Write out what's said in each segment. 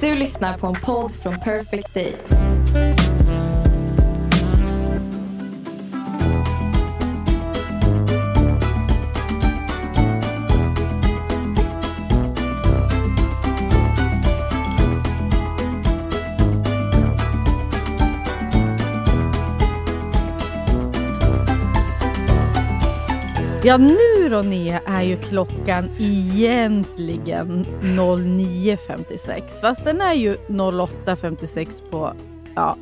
Du lyssnar på en podd från Perfect Day. Ja, nu då Nia är ju klockan egentligen 09.56. Fast den är ju 08.56 på, ja,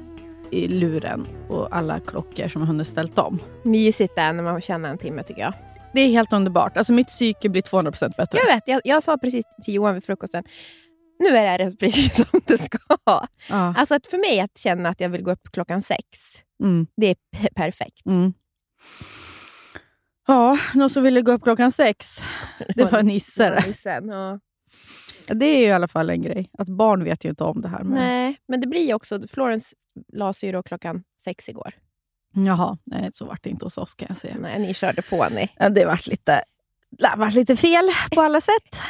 i luren och alla klockor som har hunnit ställt om. Mysigt där när man känner en timme tycker jag. Det är helt underbart. Alltså mitt psyke blir 200% bättre. Jag vet, jag, jag sa precis till Johan vid frukosten, nu är det precis som det ska. Ja. Alltså att för mig att känna att jag vill gå upp klockan sex, Mm. det är pe- perfekt. Mm. Ja, någon som ville gå upp klockan sex. Det var Nisse. det. Nissen, ja. Det är ju i alla fall en grej. Att barn vet ju inte om det här. Men... Nej, men det blir ju också... Florence la sig ju då klockan sex igår. Jaha, nej, så vart det inte hos oss kan jag säga. Nej, ni körde på ni. Det vart lite, det vart lite fel på alla sätt.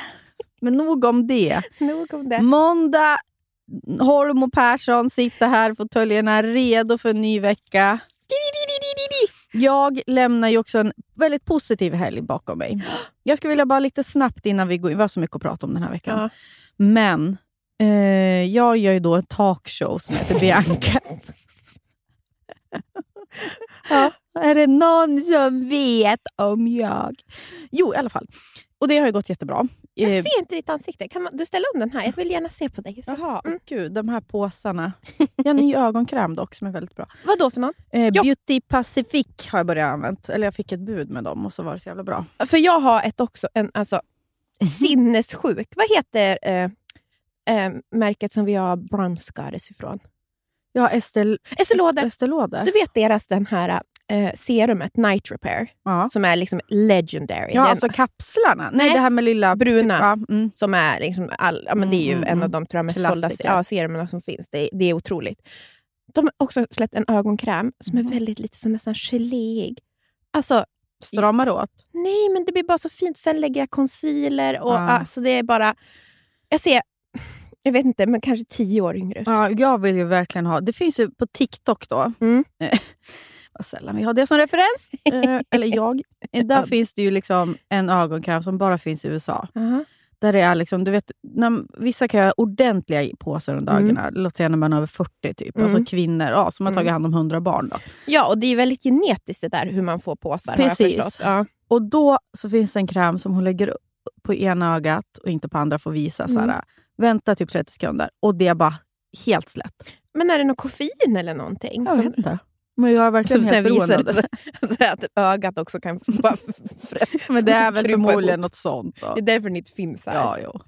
Men nog om det. Nog om det. Måndag, Holm och Persson sitter här, fåtöljerna redo för en ny vecka. Jag lämnar ju också en väldigt positiv helg bakom mig. Jag skulle vilja bara lite snabbt innan vi går in, vi har så mycket att prata om den här veckan. Ja. Men eh, jag gör ju då en talkshow som heter Bianca. ja, är det någon som vet om jag? Jo, i alla fall. Och det har ju gått jättebra. Eh, Jag ser inte ditt ansikte. Kan man, du ställa om den här? Jag vill gärna se på dig. Så. Jaha, Mm. gud, de här påsarna. Jag har en ny ögonkräm dock som är väldigt bra. Vad då för någon? Eh. Beauty Pacific har jag börjat använda. Eller jag fick ett bud med dem och så var det så jävla bra. För jag har ett också, en alltså, sinnessjuk. Vad heter eh, eh, märket som vi har brown scars ifrån? Ja, Estée Lauder. Estée Lauder. Du vet deras den här eh, serumet, Night Repair, Ja, som är liksom legendary. ja Den alltså kapslarna. Nej, Nej, det här med lilla... bruna. Ja, mm. Som är liksom all, ja, men det är ju Mm, mm, en av mm. de tror jag, mest sålda ja, serumerna som finns. Det, det är otroligt. De har också släppt en ögonkräm som är Mm. väldigt lite så nästan geléig. Alltså, Stramar åt. nej men det blir bara så fint. Sen lägger jag concealer och Ja. alltså, det är bara... Jag ser, jag vet inte, men kanske tio år yngre ut. Ja, jag vill ju verkligen ha... Det finns ju på TikTok då. Mm. Vad sällan vi har det som referens. Eh, eller jag. Där finns det ju liksom en ögonkräm som bara finns i USA. Aha. Där det är liksom, du vet, när, vissa kan göra ordentliga påsar under Mm. ögonen. Låt säga när man är över 40, typ. Mm. Alltså kvinnor ja, som har tagit Mm. hand om 100 barn. Då. Ja, och det är väldigt genetiskt det där hur man får påsar. Precis. Ja. Och då så finns det en kräm som hon lägger upp på ena ögat och inte på andra att visa. Mm. Såhär, vänta typ 30 sekunder och det är bara helt slätt. Men är det något koffein eller någonting? Jag vet inte. Men jag är verkligen Som helt beroende sig så att ögat också kan bara Men det är väl förmodligen något sånt. Då. Det är därför det inte finns här. Ja, jo.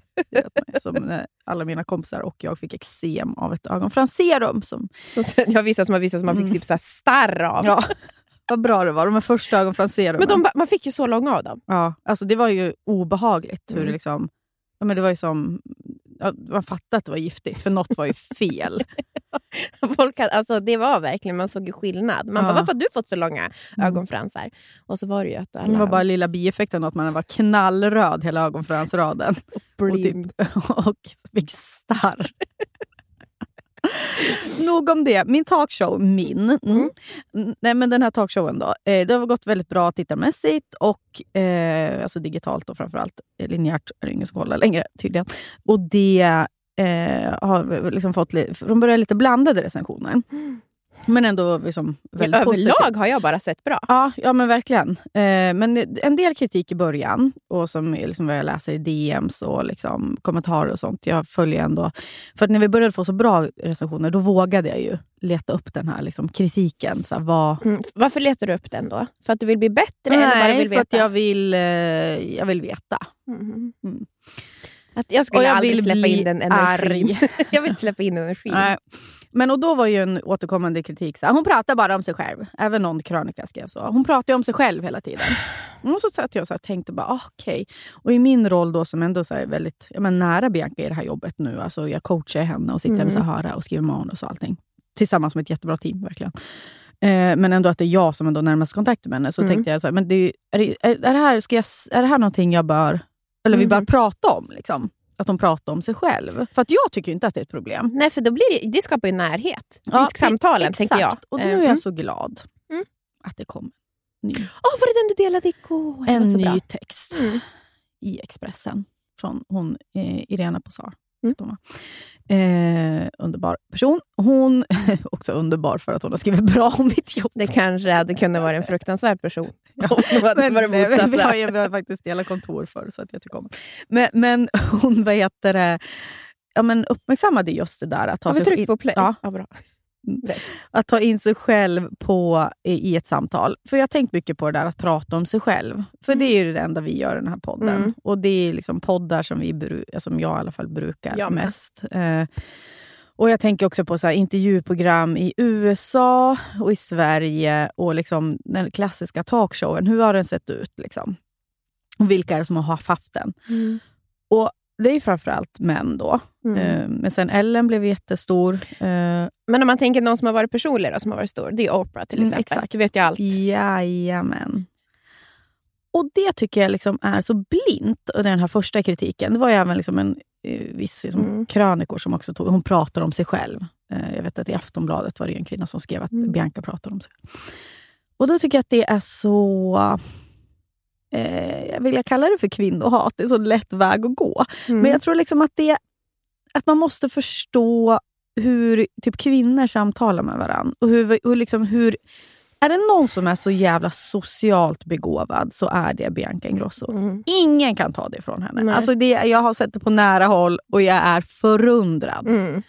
Som när alla mina kompisar och jag fick eksem av ett ögonfransserum. Som, sen, jag vissa som har vissa som man fick Mm. typ så starr av. ja, vad bra det var. De här första ögonfranserumen. Men de, man fick ju så långa av dem. Ja, alltså det var ju obehagligt. Hur Mm. det liksom, ja, men det var ju som, man fattade att det var giftigt, för något var ju fel. Folk hade, alltså, det var verkligen, man såg ju skillnad. Man Ja. bara, varför har du fått så långa Mm. ögonfransar? Och så var det ju att alla Det var bara lilla bieffekten att man var knallröd hela ögonfransraden. Och, typ, blind. och fick starr. Nog om det. Min talkshow, min. Mm. Mm. Nej, men den här talkshowen då. Eh, det har gått väldigt bra tittarmässigt och eh, alltså digitalt och framförallt. Linjärt är det ingen som kollar längre tydligen. Och det eh, har liksom fått från början lite blandade recensioner. Men ändå liksom väldigt positivt. Överlag har jag bara sett bra. Ja, ja men verkligen. Eh, men en del kritik i början, och som liksom vad jag läser i DMs och liksom kommentarer och sånt. Jag följer ändå... För att när vi började få så bra recensioner, då vågade jag ju leta upp den här liksom, kritiken. Så här, vad... Mm. Varför letar du upp den då? För att du vill bli bättre? eller bara Nej, vill för veta? att jag vill, eh, jag vill veta. Mhm. Mm. Att jag skulle Och jag aldrig vill släppa in den energin. jag vill inte släppa in energin. Nej. Men och då var ju en återkommande kritik så här, hon pratar bara om sig själv. Även någon krönika skrev så. Hon pratar ju om sig själv hela tiden. Och så satt jag och tänkte bara, ah, okej. Och i min roll då som ändå så här väldigt ja, men nära Bianca i det här jobbet nu. Alltså jag coachar henne och sitter Mm. hennes öra och skriver manus och allting. Tillsammans med ett jättebra team verkligen. Eh, men ändå att det är jag som ändå närmast kontakt med henne. Så Mm. tänkte jag, så här, men det, är, det, är, är, det här, ska jag, är det här någonting jag bör, eller vi bör prata om? Liksom? Att hon pratar om sig själv. För att jag tycker inte att det är ett problem. Nej, för då blir det, det skapar ju närhet. Ja, exakt. tänker jag. Och nu är mm. jag så glad Mm. att det kom ny, Åh, var det den du delade igår? En ny bra. text Mm. i Expressen från hon, eh, Irena Posar. Mm. Eh, underbar person. Hon också underbar för att hon har skrivit bra om mitt jobb. Det kanske hade kunnat vara en fruktansvärd person. Ja, Men, motsatt. vi, har, vi har faktiskt delat kontor för så att jag tycker om men, men hon vad heter ja, men uppmärksammade just det där att ta, Har vi tryckt på play? Ja. ja bra. Att ta in sig själv på, i, ett samtal. För jag har tänkt mycket på det där att prata om sig själv. För det är ju det enda vi gör i den här podden. Mm. Och det är liksom poddar som, vi, som jag i alla fall brukar Jag mest. Eh, och Jag tänker också på så här, intervjuprogram i USA och i Sverige och liksom den klassiska talkshowen. Hur har den sett ut? Liksom? Och vilka är det som har haft den? Och Det är framförallt män då. Mm. Eh, men sen Ellen blev jättestor. Eh, Men om man tänker någon som har varit personlig, då, som har varit stor, det är Oprah till Mm, exempel. exakt. Du vet ju allt. Jajamän. Och det tycker jag liksom är så blint, och den här första kritiken. Det var ju även liksom en eh, viss liksom, Mm. krönikor som också tog... Hon pratar om sig själv. Jag vet att i Aftonbladet var det en kvinna som skrev att Mm. Bianca pratar om sig Och då tycker jag att det är så... Eh, jag vill jag kalla det för kvinnohat. Det är så lätt väg att gå. Mm. Men jag tror liksom att, det, att man måste förstå hur typ kvinnor samtalar med varandra. Och hur, hur, liksom, hur, är det någon som är så jävla socialt begåvad så är det Bianca Ingrosso. Mm. Ingen kan ta det ifrån henne. Nej. Alltså det, jag har sett det på nära håll och jag är förundrad. Mm.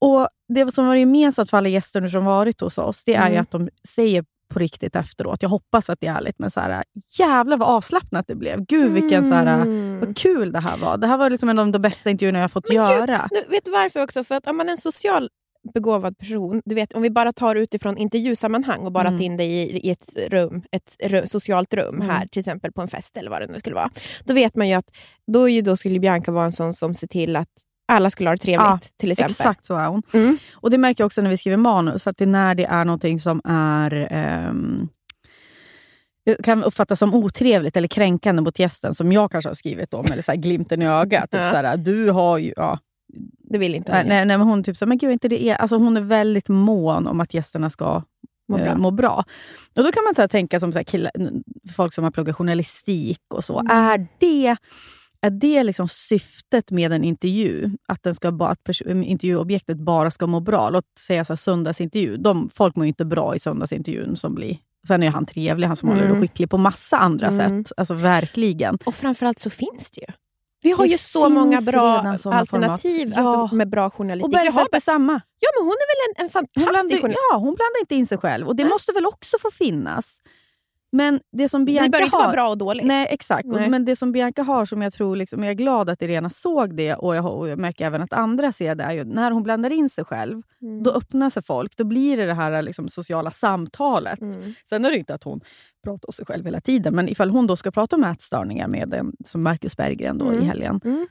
Och Det som var gemensamt för alla gäster som varit hos oss, det är Mm. att de säger på riktigt efteråt, jag hoppas att det är ärligt, men så här, jävlar vad avslappnat det blev. Gud vilken så här, Mm. vad kul det här var. Det här var liksom en av de bästa intervjuerna jag fått Men gud, göra. Nu, vet du varför också? För att om man är en social begåvad person, du vet, om vi bara tar utifrån intervjusammanhang och bara Mm. in dig i, i ett rum, ett ru- socialt rum Mm. här, till exempel på en fest eller vad det nu skulle vara. Då vet man ju att då, ju, då skulle Bianca vara en sån som ser till att alla skulle ha det trevligt. Ja, till exempel. Exakt så är hon. Mm. Och Det märker jag också när vi skriver manus, att det är när det är någonting som är ehm, kan uppfattas som otrevligt eller kränkande mot gästen, som jag kanske har skrivit om, eller så glimten i ögat. Typ Ja. så här, du har ju... Ja, Det vill inte nej, hon. nej, nej, men hon typ så här, men gud, inte det är, alltså hon är väldigt mån om att gästerna ska Må må bra. må bra. Och Då kan man så tänka som så här, killar, folk som har pluggat journalistik och så. Mm. Är det, är det liksom syftet med en intervju? Att, den ska bara, att intervjuobjektet bara ska må bra? Låt säga så här, söndagsintervju. De, folk mår ju inte bra i söndagsintervjun. som blir... Sen är han trevlig, han som Mm. håller och skicklig på massa andra Mm. sätt. Alltså verkligen. Och framförallt så finns det ju. Vi har Det ju så många bra alternativ. Ja. alltså, med bra Och journalistik. Jag har, är samma. ja, men hon är väl en, en Hon fantastisk blandar, journalist? ja, hon blandar inte in sig själv. Och det Nej. måste väl också få finnas. Men det som Bianca Det behöver inte har... vara bra och dåligt. Nej, exakt. Nej. Men det som Bianca har, som jag tror, liksom, jag är glad att Irena såg det och jag, och jag märker även att andra ser det, är ju när hon blandar in sig själv, Mm. då öppnar sig folk. Då blir det det här liksom, sociala samtalet. Mm. Sen är det inte att hon pratar om sig själv hela tiden, men ifall hon då ska prata om ätstörningar med en, som Marcus Berggren då Mm. i helgen, Mm.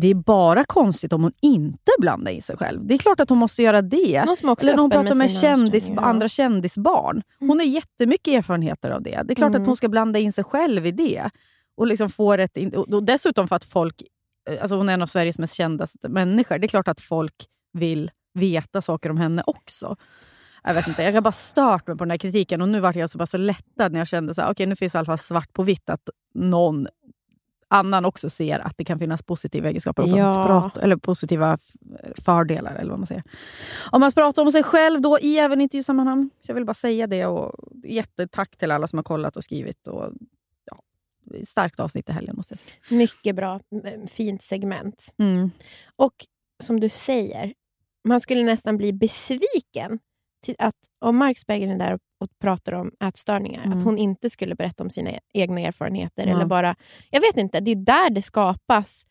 Det är bara konstigt om hon inte blandar in sig själv. Det är klart att hon måste göra det. Någon Eller när hon pratar med sina kändis, andra kändisbarn. Hon har jättemycket erfarenheter av det. Det är klart Mm. att hon ska blanda in sig själv i det. Och liksom få rätt in, och dessutom för att folk... Alltså hon är en av Sveriges mest kända människor. Det är klart att folk vill veta saker om henne också. Jag vet inte, jag har bara stört mig på den här kritiken och nu var jag så bara så lättad när jag kände att okay, nu finns i alla fall svart på vitt att någon annan också ser att det kan finnas positiva egenskaper och Ja. prata, eller positiva fördelar. eller vad man säger. Om man pratar om sig själv då i även intervjusammanhang. Så jag vill bara säga det. och Jättetack till alla som har kollat och skrivit. Och, ja, starkt avsnitt i helgen måste jag säga. Mycket bra. Fint segment. Mm. Och som du säger, man skulle nästan bli besviken till att om Marx Berggren är där och, och pratar om ätstörningar, Mm. att hon inte skulle berätta om sina egna erfarenheter. Ja. eller bara, Jag vet inte, det är där det skapas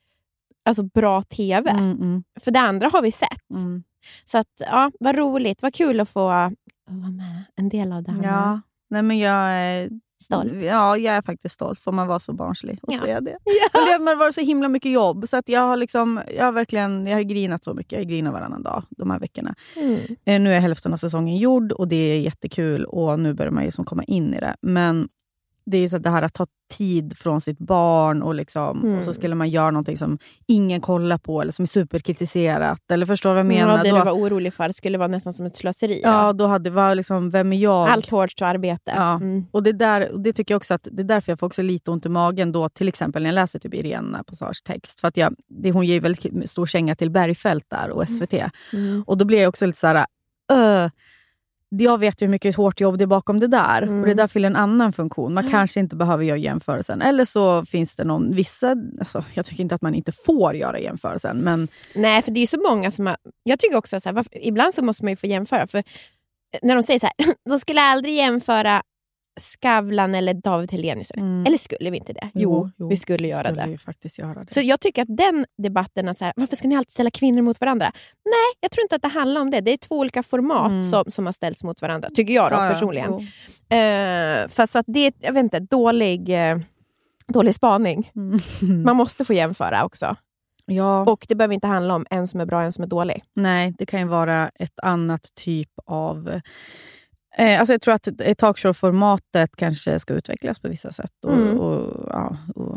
alltså bra TV. Mm, mm, För det andra har vi sett. mm. Så att, ja, vad roligt, vad kul att få vara med en del av det här. Ja, nej men jag är Stolt. Ja, jag är faktiskt stolt. Får man vara så barnslig och Ja. säga det. Men det har varit så himla mycket jobb. Så att jag har liksom, jag har verkligen jag har grinat så mycket. Jag har grinat varannan dag de här veckorna. Mm. Eh, Nu är hälften av säsongen gjord och det är jättekul och nu börjar man ju som komma in i det. Men det är så att det här att ta tid från sitt barn och, liksom, Mm. och så skulle man göra någonting som ingen kollar på eller som är superkritiserat. Eller förstår vad jag menar? Ja, det då, du var orolig för skulle vara nästan som ett slöseri. ja, då hade var liksom, vem är jag? Allt hårt arbete. Ja. Mm. Och det, där, och det tycker jag också att det är därför jag får också lite ont i magen då, till exempel när jag läser typ Irena Passage text. För att jag, det, hon ger ju väldigt stor känga till Bergfeldt där och SVT. Mm. Och då blir jag också lite så här... öh, jag vet ju hur mycket hårt jobb det är bakom det där. Mm. Och det där fyller en annan funktion. Man kanske inte behöver göra jämförelsen. Eller så finns det någon... Vissa, alltså, jag tycker inte att man inte får göra jämförelsen. Men Nej, för det är ju så många som har... Jag tycker också så här, varför, ibland så måste man ju få jämföra. För när de säger så här, de skulle aldrig jämföra Skavlan eller David Hellenius. Mm. Eller skulle vi inte det? Jo, vi skulle göra skulle det. ju faktiskt göra det. Så jag tycker att den debatten, att så här, varför ska ni alltid ställa kvinnor mot varandra? Nej, jag tror inte att det handlar om det. Det är två olika format Mm. som, som har ställts mot varandra, tycker jag då, Ja, ja, personligen. jo. Eh, för så att det är, jag vet inte, dålig, eh, dålig spaning. Mm. Man måste få jämföra också. Ja, Och det behöver inte handla om en som är bra och en som är dålig. nej, det kan ju vara ett annat typ av... Eh, alltså jag tror att talkshow-formatet kanske ska utvecklas på vissa sätt. Och, Mm. och, ja, och,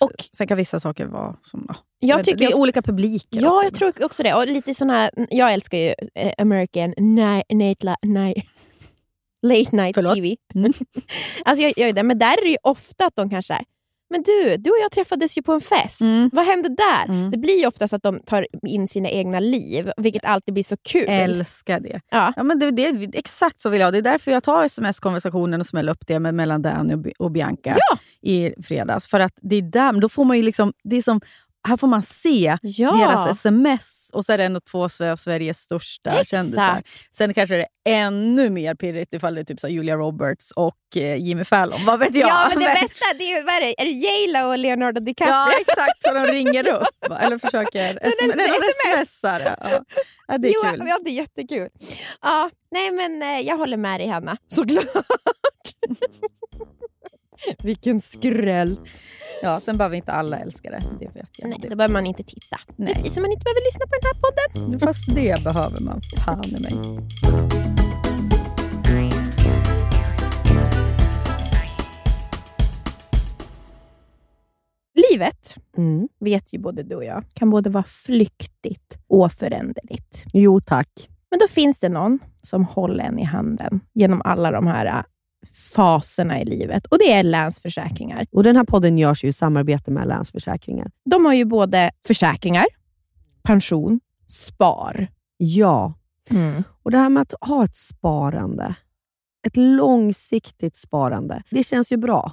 Och- sen kan vissa saker vara som... Ja, Jag tycker det är olika publiker Ja, också. jag tror också det. Och lite sån här, jag älskar ju eh, American ni- night, la- ni- late night Förlåt? TV. Mm. alltså jag, jag men där är det ju ofta att de kanske är men du, du och jag träffades ju på en fest. Mm. Vad hände där? Mm. Det blir ju oftast att de tar in sina egna liv, vilket alltid blir så kul. Älskar det. Ja. Ja, men det, det. Exakt så vill jag ha. Det är därför jag tar sms-konversationen och smäller upp det med, mellan Danny och, Bi- och Bianca Ja. i fredags. För att det är där, då får man ju liksom, det är som, här får man se Ja. deras sms och så är det ändå två av Sveriges största Exakt. kändisar. Sen kanske det är ännu mer pirrigt ifall det är typ så Julia Roberts och eh, Jimmy Fallon. Vad vet jag? Ja, men det bästa det är ju, vad är det? Är det J.Lo och Leonardo DiCaprio? Ja, exakt. Så de ringer upp eller försöker Men sm- nej, de sms. smsar. Ja. Ja, det är jo, kul. Ja, det är jättekul. Ja, nej, men eh, jag håller med dig, Hanna. Såklart. Vilken skräll. Ja, sen behöver inte alla älska det. Det vet jag. Nej, Det- då behöver man inte titta. Nej. Precis som man inte behöver lyssna på den här podden. Fast det behöver man fan i mig. Livet, vet ju både du och jag, kan både vara flyktigt och föränderligt. Jo tack. Men då finns det någon som håller en i handen genom alla de här faserna i livet. Och det är Länsförsäkringar. Och Den här podden görs ju i samarbete med Länsförsäkringar. De har ju både försäkringar, pension, spar. Ja, och det här med att ha ett sparande, ett långsiktigt sparande, det känns ju bra.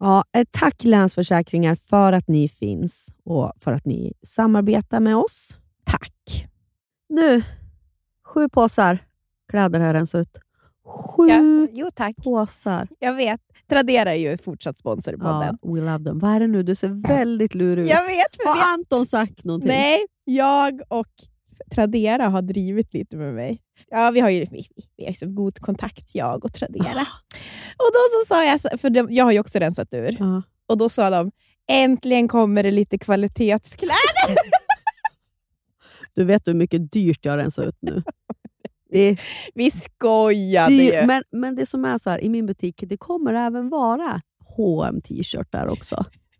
ja, ett tack Länsförsäkringar för att ni finns och för att ni samarbetar med oss. Tack. Nu, sju påsar kläder har rensat ut. Sju Ja, jo, tack. påsar. Jag vet. Tradera är ju fortsatt sponsor i Ja, we love them. Vad är det nu? Du ser väldigt lurig ut. Jag vet, Har Anton sagt någonting? Nej, jag och Tradera har drivit lite med mig. Ja, vi har ju vi, vi har så god kontakt, jag och Tradera. Och då så sa jag, för de, jag har ju också rensat ur, Ja. och då sa de äntligen kommer det lite kvalitetskläder. Du vet hur mycket dyrt jag har rensat ut nu. Det Vi skojade ju. men, men det som är så här, i min butik, det kommer även vara hm t-shirtar också.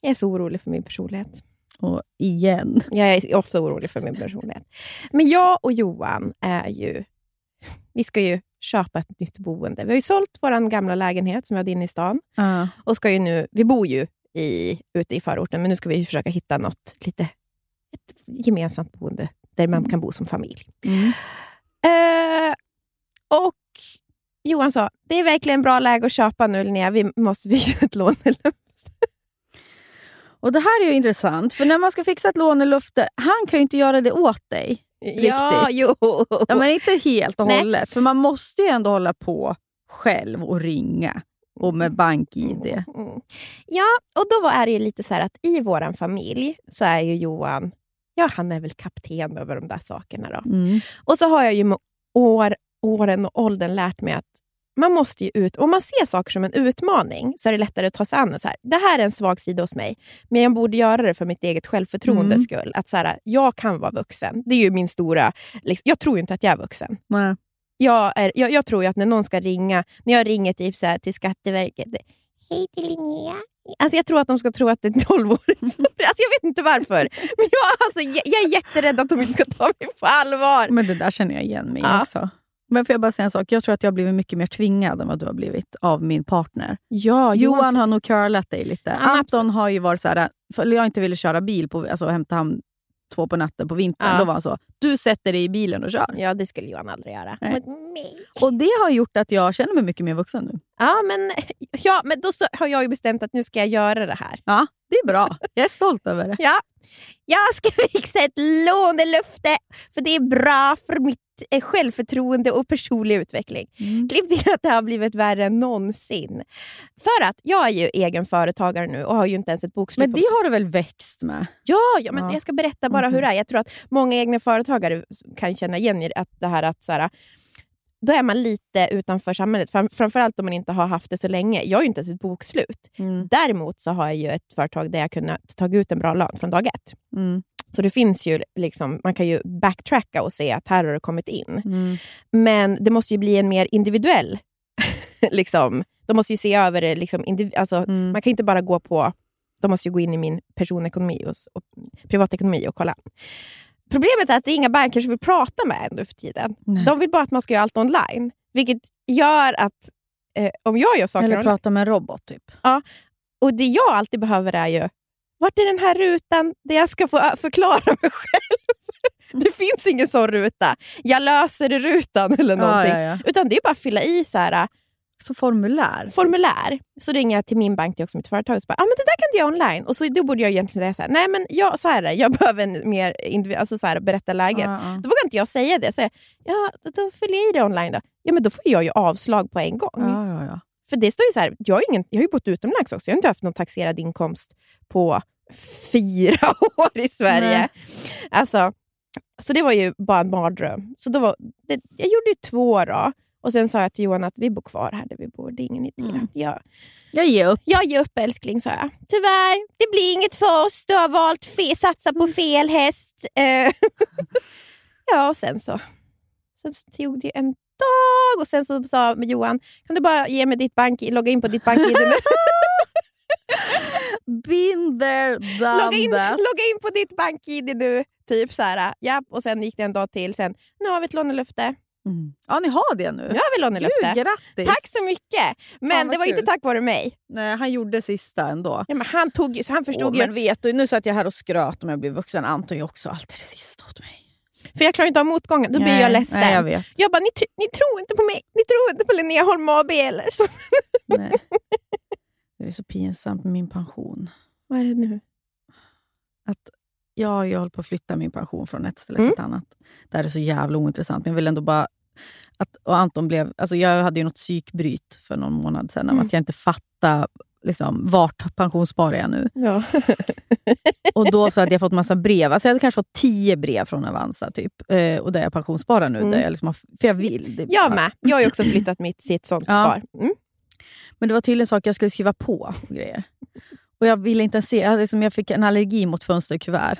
Jag är så orolig för min personlighet. Och igen. Jag är ofta orolig för min personlighet. Men jag och Johan är ju... Vi ska ju köpa ett nytt boende. Vi har ju sålt vår gamla lägenhet som vi hade inne i stan. Uh. Och ska ju nu, vi bor ju i, ute i förorten, men nu ska vi försöka hitta något lite, ett gemensamt boende där man kan bo som familj. Mm. Eh, och Johan sa, det är verkligen bra läge att köpa nu Linnea, vi måste fixa ett lån. Och Det här är ju intressant, för när man ska fixa ett lånelöfte, han kan ju inte göra det åt dig. Ja, jo. Ja, men inte helt och Nej. hållet, för man måste ju ändå hålla på själv och ringa. Och med bank-id. Mm. Ja, och då var- är det ju lite så här att i vår familj så är ju Johan, ja han är väl kapten över de där sakerna. Då. Mm. Och så har jag ju med år, åren och åldern lärt mig att man måste ju ut, om man ser saker som en utmaning så är det lättare att ta sig an och så här, det här är en svag sida hos mig, men jag borde göra det för mitt eget självförtroendes Mm. skull. Att så här, jag kan vara vuxen. Det är ju min stora... Liksom, jag tror ju inte att jag är vuxen. Nej. Jag, är, jag, jag tror att när någon ska ringa, när jag ringer typ så här till Skatteverket. Hej till Linnea. Alltså jag tror att de ska tro att det är en 12-åring. som- Alltså jag vet inte varför. Men jag, alltså, jag, jag är jätterädd att de inte ska ta mig på allvar. Men det där känner jag igen mig i Ja. också. Men får jag bara säga en sak? Jag tror att jag har blivit mycket mer tvingad än vad du har blivit av min partner. Ja, Johan har nog curlat dig lite. Ja, Anton har ju varit så här, för jag inte ville köra bil på, alltså hämta han två på natten på vintern. Ja. Då var han så, du sätter dig i bilen och kör. Ja, det skulle Johan aldrig göra. Nej. Och det har gjort att jag känner mig mycket mer vuxen nu. Ja, men, ja, men då har jag ju bestämt att nu ska jag göra det här. Ja, det är bra. Jag är stolt över det. Ja, jag ska fixa ett lånelöfte för det är bra för mitt självförtroende och personlig utveckling. Klipp till att det har blivit värre än någonsin. För att jag är ju egen företagare nu och har ju inte ens ett bokslut. Men det har du väl växt med? Ja, ja, men Ja. jag ska berätta bara Mhm. hur det är. Jag tror att många egna företagare kan känna igen att det här att så här, då är man lite utanför samhället. Fram, framförallt om man inte har haft det så länge. Jag har ju inte ens ett bokslut. Mm. Däremot så har jag ju ett företag där jag kunnat ta ut en bra lön från dag ett. Mm. Så det finns ju, liksom, man kan ju backtracka och se att här har det kommit in. Mm. Men det måste ju bli en mer individuell... liksom, de måste ju se över det. Liksom, indiv- alltså, Mm. Man kan inte bara gå på... De måste ju gå in i min personekonomi och, och privatekonomi och kolla. Problemet är att det är inga banker som vill prata med en nu för tiden. Nej. De vill bara att man ska göra allt online. Vilket gör att eh, om jag gör saker Eller prata med en robot typ. Och det jag alltid behöver är ju, vart är den här rutan där jag ska få ö- förklara mig själv? det finns ingen sån ruta. Jag löser rutan eller någonting. Ja, ja, ja. Utan det är bara att fylla i så här, Så formulär. formulär. Så ringer jag till min bank, det är också mitt företag, och så bara, ah, men det där kan du göra online. Och så, då borde jag egentligen säga så här, nej men jag, så här är det, jag behöver en mer alltså så här, berätta läget. Ja, ja. Då vågar inte jag säga det. Så jag, ja, då, då fyller jag i det online då. Ja, men då får jag ju avslag på en gång. Ja. För det står ju så här, jag har, ingen, jag har ju bott utomlands också. Jag har inte haft någon taxerad inkomst på fyra år i Sverige. Nej. Alltså, så det var ju bara en mardröm. Så då var, det, jag gjorde ju två då. Och sen sa jag till Johan att vi bor kvar här där vi bor. Det är ingen idé. Mm. Jag, Jag ger upp. jag ger upp älskling, sa jag. Tyvärr, det blir inget för oss. Du har valt fe, satsa på fel häst. Eh, ja, och sen så, sen så tog det en dag och sen så sa Johan, kan du bara ge mig ditt bank, logga in på ditt bank-id nu? Been there, done logga, in, that. logga in på ditt bank-id nu. Typ så här, ja. Och sen gick det en dag till. Sen, nu har vi ett lånelöfte. Mm. Ja, ni har det nu. Nu har vi lånelöfte. Gud, grattis! Tack så mycket! Men Fan, det var ju inte kul. tack vare mig. Nej, han gjorde sista ändå. Ja, men han, tog, ju- så han förstod Åh, ju. men vet du, nu satt jag här och skröt om jag blev vuxen. Anton är också alltid det sista åt mig. För jag klarar inte av motgången. Då blir Nej, jag ledsen. Nej, jag vet. Jag bara, ni, ni tror inte på mig. Ni tror inte på Linnea Holm AB eller så. Nej. Det är så pinsamt med min pension. Vad är det nu? Ja, jag håller på att flytta min pension från ett ställe Mm. till ett annat. Det här är så jävla ointressant, men jag vill ändå bara... Att, och Anton blev, alltså jag hade ju något psykbryt för någon månad sedan, Mm. att jag inte fattade liksom, vart pensionssparar jag nu. Ja. Och då så hade jag fått massa brev. Alltså jag hade kanske fått tio brev från Avanza, typ. Eh, och där jag pensionssparar nu. Mm. Där jag liksom har, för jag vill. Det, Jag med. Jag har ju också flyttat mitt sitt sånt Ja. spar. Mm. Men det var tydligen saker jag skulle skriva på och grejer. Och jag ville inte se, jag, liksom, jag fick en allergi mot fönsterkuvert.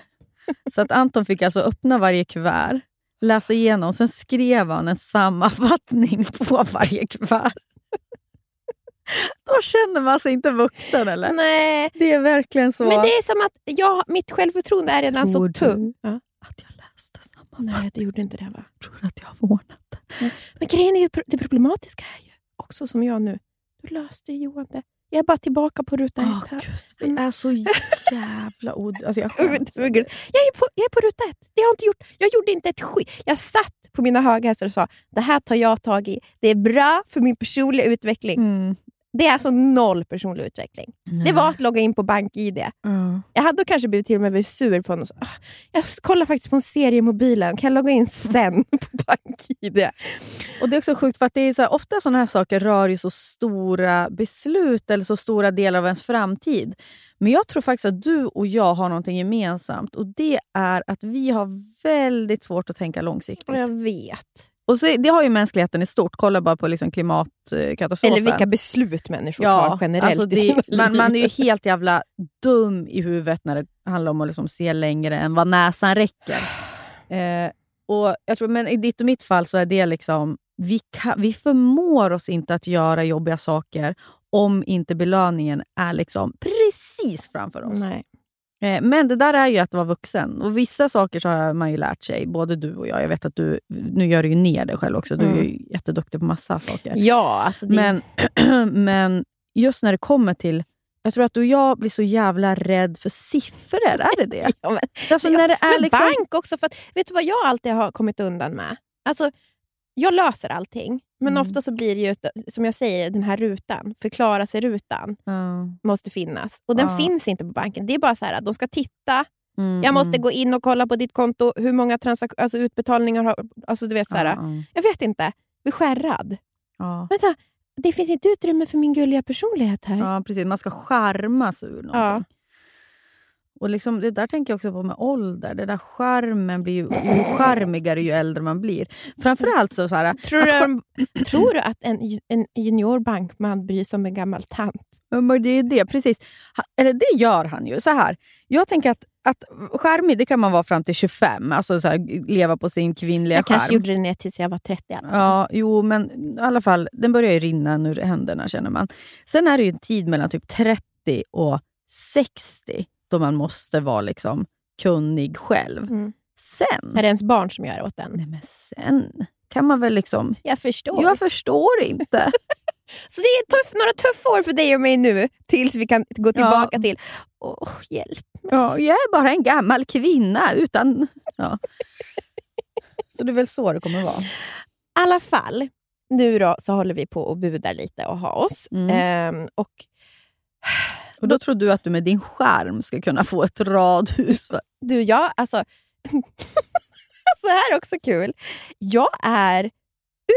Så att Anton fick alltså öppna varje kuvert, läsa igenom, sen skrev han en sammanfattning på varje kuvert. Då känner man sig inte vuxen eller? Nej, Det är verkligen så men det är som att jag, mitt självförtroende är redan så Tror du? tungt. Ja. att jag läste sammanfattningen. Nej, du gjorde inte det va? Tror att jag har ordnat det. Men grejen är ju, det problematiska är ju också som jag nu. Du löste ju Johan det. Jag är bara tillbaka på ruta ett här. Gud, vi är så jävla od... Alltså jag Mm. Jag är, på, jag är på ruta ett. Det har jag, inte gjort. jag gjorde inte ett skit. Jag satt på mina höga hästar och sa det här tar jag tag i. Det är bra för min personliga utveckling. Mm. Det är alltså noll personlig utveckling. Det var att logga in på BankID. Ja. Jag hade kanske blivit till och med blivit sur på honom. Ah, Jag kollar faktiskt på en serie i mobilen. Kan jag logga in sen på BankID? Och Det är också sjukt för att det är så här, ofta sådana här saker rör ju så stora beslut eller så stora delar av ens framtid. Men jag tror faktiskt att du och jag har någonting gemensamt och det är att vi har väldigt svårt att tänka långsiktigt. Jag vet. Och så, det har ju mänskligheten i stort. Kolla bara på liksom klimatkatastrofen. Eller vilka beslut människor tar Ja, generellt alltså i det, sina man, liv. man är ju helt jävla dum i huvudet när det handlar om att liksom se längre än vad näsan räcker. Eh, och jag tror, men I ditt och mitt fall så är det liksom... Vi, kan, vi förmår oss inte att göra jobbiga saker om inte belöningen är liksom precis framför oss. Nej. Eh, men det där är ju att vara vuxen. Och Vissa saker så har man ju lärt sig, både du och jag. Jag vet att du nu gör du ju ner dig själv också. Du är ju jätteduktig på massa saker. Ja, alltså det, Men, men just när det kommer till... Jag tror att du och jag blir så jävla rädd för siffror. Är det det? ja, men, Alltså när det är men liksom... bank också. För att, vet du vad jag alltid har kommit undan med? Alltså, jag löser allting, men Mm. ofta så blir det ju, som jag säger, den här rutan, förklara sig-rutan, Ja. måste finnas. Och den Ja. finns inte på banken. Det är bara så här att de ska titta, Mm, jag måste mm. gå in och kolla på ditt konto, hur många transak- alltså utbetalningar har... Alltså du vet så här, Ja, ja. Jag vet inte, blir skärrad. Ja. Vänta, det finns inte utrymme för min gulliga personlighet här. ja, precis. Man ska skärmas ur någonting. Ja. Och liksom, det där tänker jag också på med ålder. Det där skärmen blir ju ocharmigare ju äldre man blir. Framförallt så, så här, Tror, du, en- tror du att en, en junior bankman bryr sig om en gammal tant? Men det är det, precis. Eller det gör han ju. Så här. Jag tänker att, att charmig det kan man vara fram till 25, alltså så här, leva på sin kvinnliga Jag kanske charm. gjorde det ner tills jag var 30 i alla fall. Ja, jo, men i alla fall, den börjar ju rinna ur händerna känner man. Sen är det ju en tid mellan typ 30 och 60 då man måste vara liksom kunnig själv. Mm. Sen, Är det ens barn som gör åt den? nej men sen kan man väl liksom... Jag förstår. Jag förstår inte. Så det är tuff, några tuffa år för dig och mig nu, tills vi kan gå tillbaka till... Åh, hjälp. Ja, jag är bara en gammal kvinna utan... Ja. Så det är väl så det kommer vara. I alla fall, nu då så håller vi på och budar lite och har oss. Mm. Ehm, och Och då tror du att du med din skärm ska kunna få ett radhus. va? du, jag, alltså... så här är också kul. Jag är,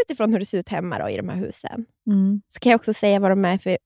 utifrån hur det ser ut hemma då, i de här husen, Mm. så kan jag också säga vad de är för...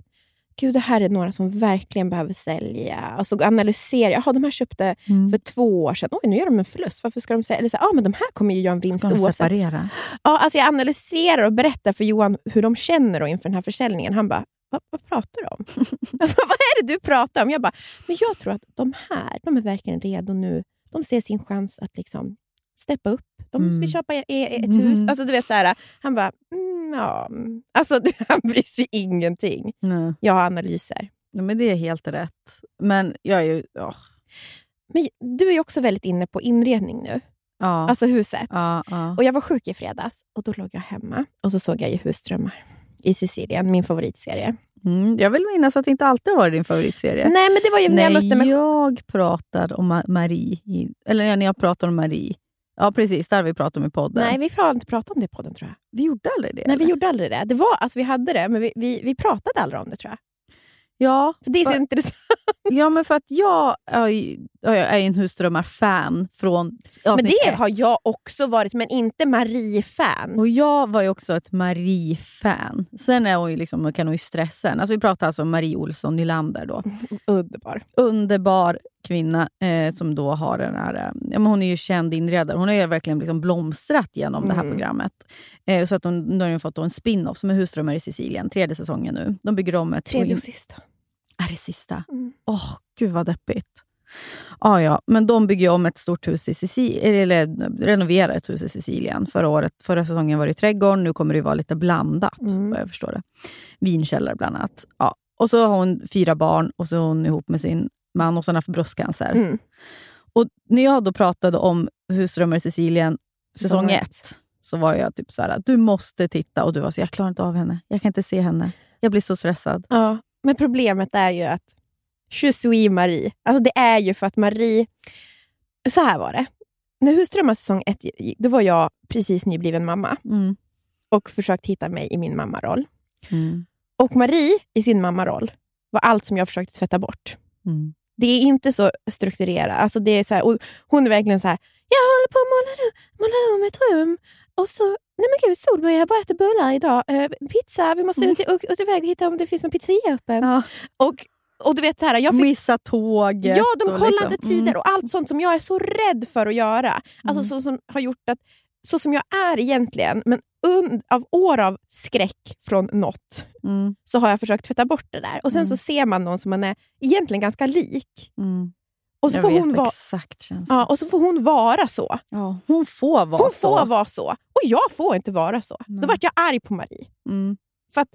Gud, det här är några som verkligen behöver sälja. Alltså analysera. Jaha, de här köpte Mm. för två år sedan. Oj, nu gör de en förlust. Varför ska de sälja? Eller så, ah, men de här kommer ju göra en vinst Ska de oavsett. separera? Ja, alltså jag analyserar och berättar för Johan hur de känner då inför den här försäljningen. Han bara, vad, vad pratar du om? vad är det du pratar om? Jag bara, men jag tror att de här, de är verkligen redo nu. De ser sin chans att liksom steppa upp. De Mm. vill köpa e- e- ett hus. Mhm. Alltså, du vet, så här, han bara, mm, ja. mm." Alltså, han bryr sig ingenting. Nej. Jag har analyser. Ja, men det är helt rätt. Men jag är ju... Ja. Men du är ju också väldigt inne på inredning nu. Ja. Alltså huset. ja, ja. Och Jag var sjuk i fredags och då låg jag hemma och så såg jag ju Husdrömmar i Sicilien, min favoritserie. Mm, jag vill minnas att det inte alltid har varit din favoritserie. Nej, men det var ju när jag mötte mig jag pratade om Ma- Marie, i, eller när jag pratade om Marie. Ja, precis. Där vi pratat om i podden. Nej, vi har inte pratat om det i podden tror jag. vi gjorde aldrig det. Nej, vi eller? gjorde aldrig det. det var, alltså, vi hade det, men vi, vi, vi pratade aldrig om det tror jag. Ja, För Det är så För- intressant. Ja, men för att jag jag är en husdrömmar-fan från Men det ett. har jag också varit, men inte Marie-fan. Och jag var ju också ett Marie-fan. Sen är hon ju liksom, kan hon ju stressa. Alltså vi pratar alltså om Marie Olsson Nylander. Då. Underbar. Underbar kvinna eh, som då har den här... Eh, ja, men hon är ju känd inredare. Hon har ju verkligen liksom blomstrat genom det här Mm. programmet. Eh, så att hon, nu har hon fått en spin-off som är Husdrömmar i Sicilien. Tredje säsongen nu. De bygger om ett... Tredje och sista. Är det sista? Mm. Åh, gud vad deppigt. Ah, ja, men de bygger om ett stort hus i Sicilien, eller renoverar ett hus i Sicilien. Förra, året, förra säsongen var det i trädgården, nu kommer det vara lite blandat. Mm. Jag förstår det. Vinkällare bland annat. Ja. Och så har hon fyra barn och så är hon ihop med sin man och så har hon haft bröstcancer. Mm. Och när jag då pratade om Husdrömmar i Sicilien säsong ett, så var jag typ så här: du måste titta. Och du var så jag klarar inte av henne. Jag kan inte se henne. Jag blir så stressad. Ja, men problemet är ju att Je suis Marie. Alltså det är ju för att Marie... Så här var det. När Husdrömmar säsong ett då var jag precis nybliven mamma Mm. och försökte hitta mig i min mammaroll. Mm. Och Marie i sin mammaroll var allt som jag försökte tvätta bort. Mm. Det är inte så strukturerat. Alltså det är så här, hon är verkligen så här, jag håller på att måla, måla om ett rum. Och så, nej men gud Solborg, jag bara ätit bullar idag. Eh, pizza, vi måste ut, ut, ut iväg och hitta om det finns en pizzeria öppen. Ja. Och, och du vet så här, jag fick Missa tåget. Ja, de kollar liksom- tider Mm. och allt sånt som jag är så rädd för att göra. Alltså Mm. så som har gjort att, så som jag är egentligen, men und, av år av skräck från något, Mm. så har jag försökt tvätta bort det där. Och sen Mm. så ser man någon som man är egentligen ganska lik. Mm. Och så, jag får vet hon, exakt känslan. ja, och så får hon vara så. Ja, hon får vara Hon så. får vara så. Och jag får inte vara så. Nej. Då vart jag arg på Marie. Mm. För att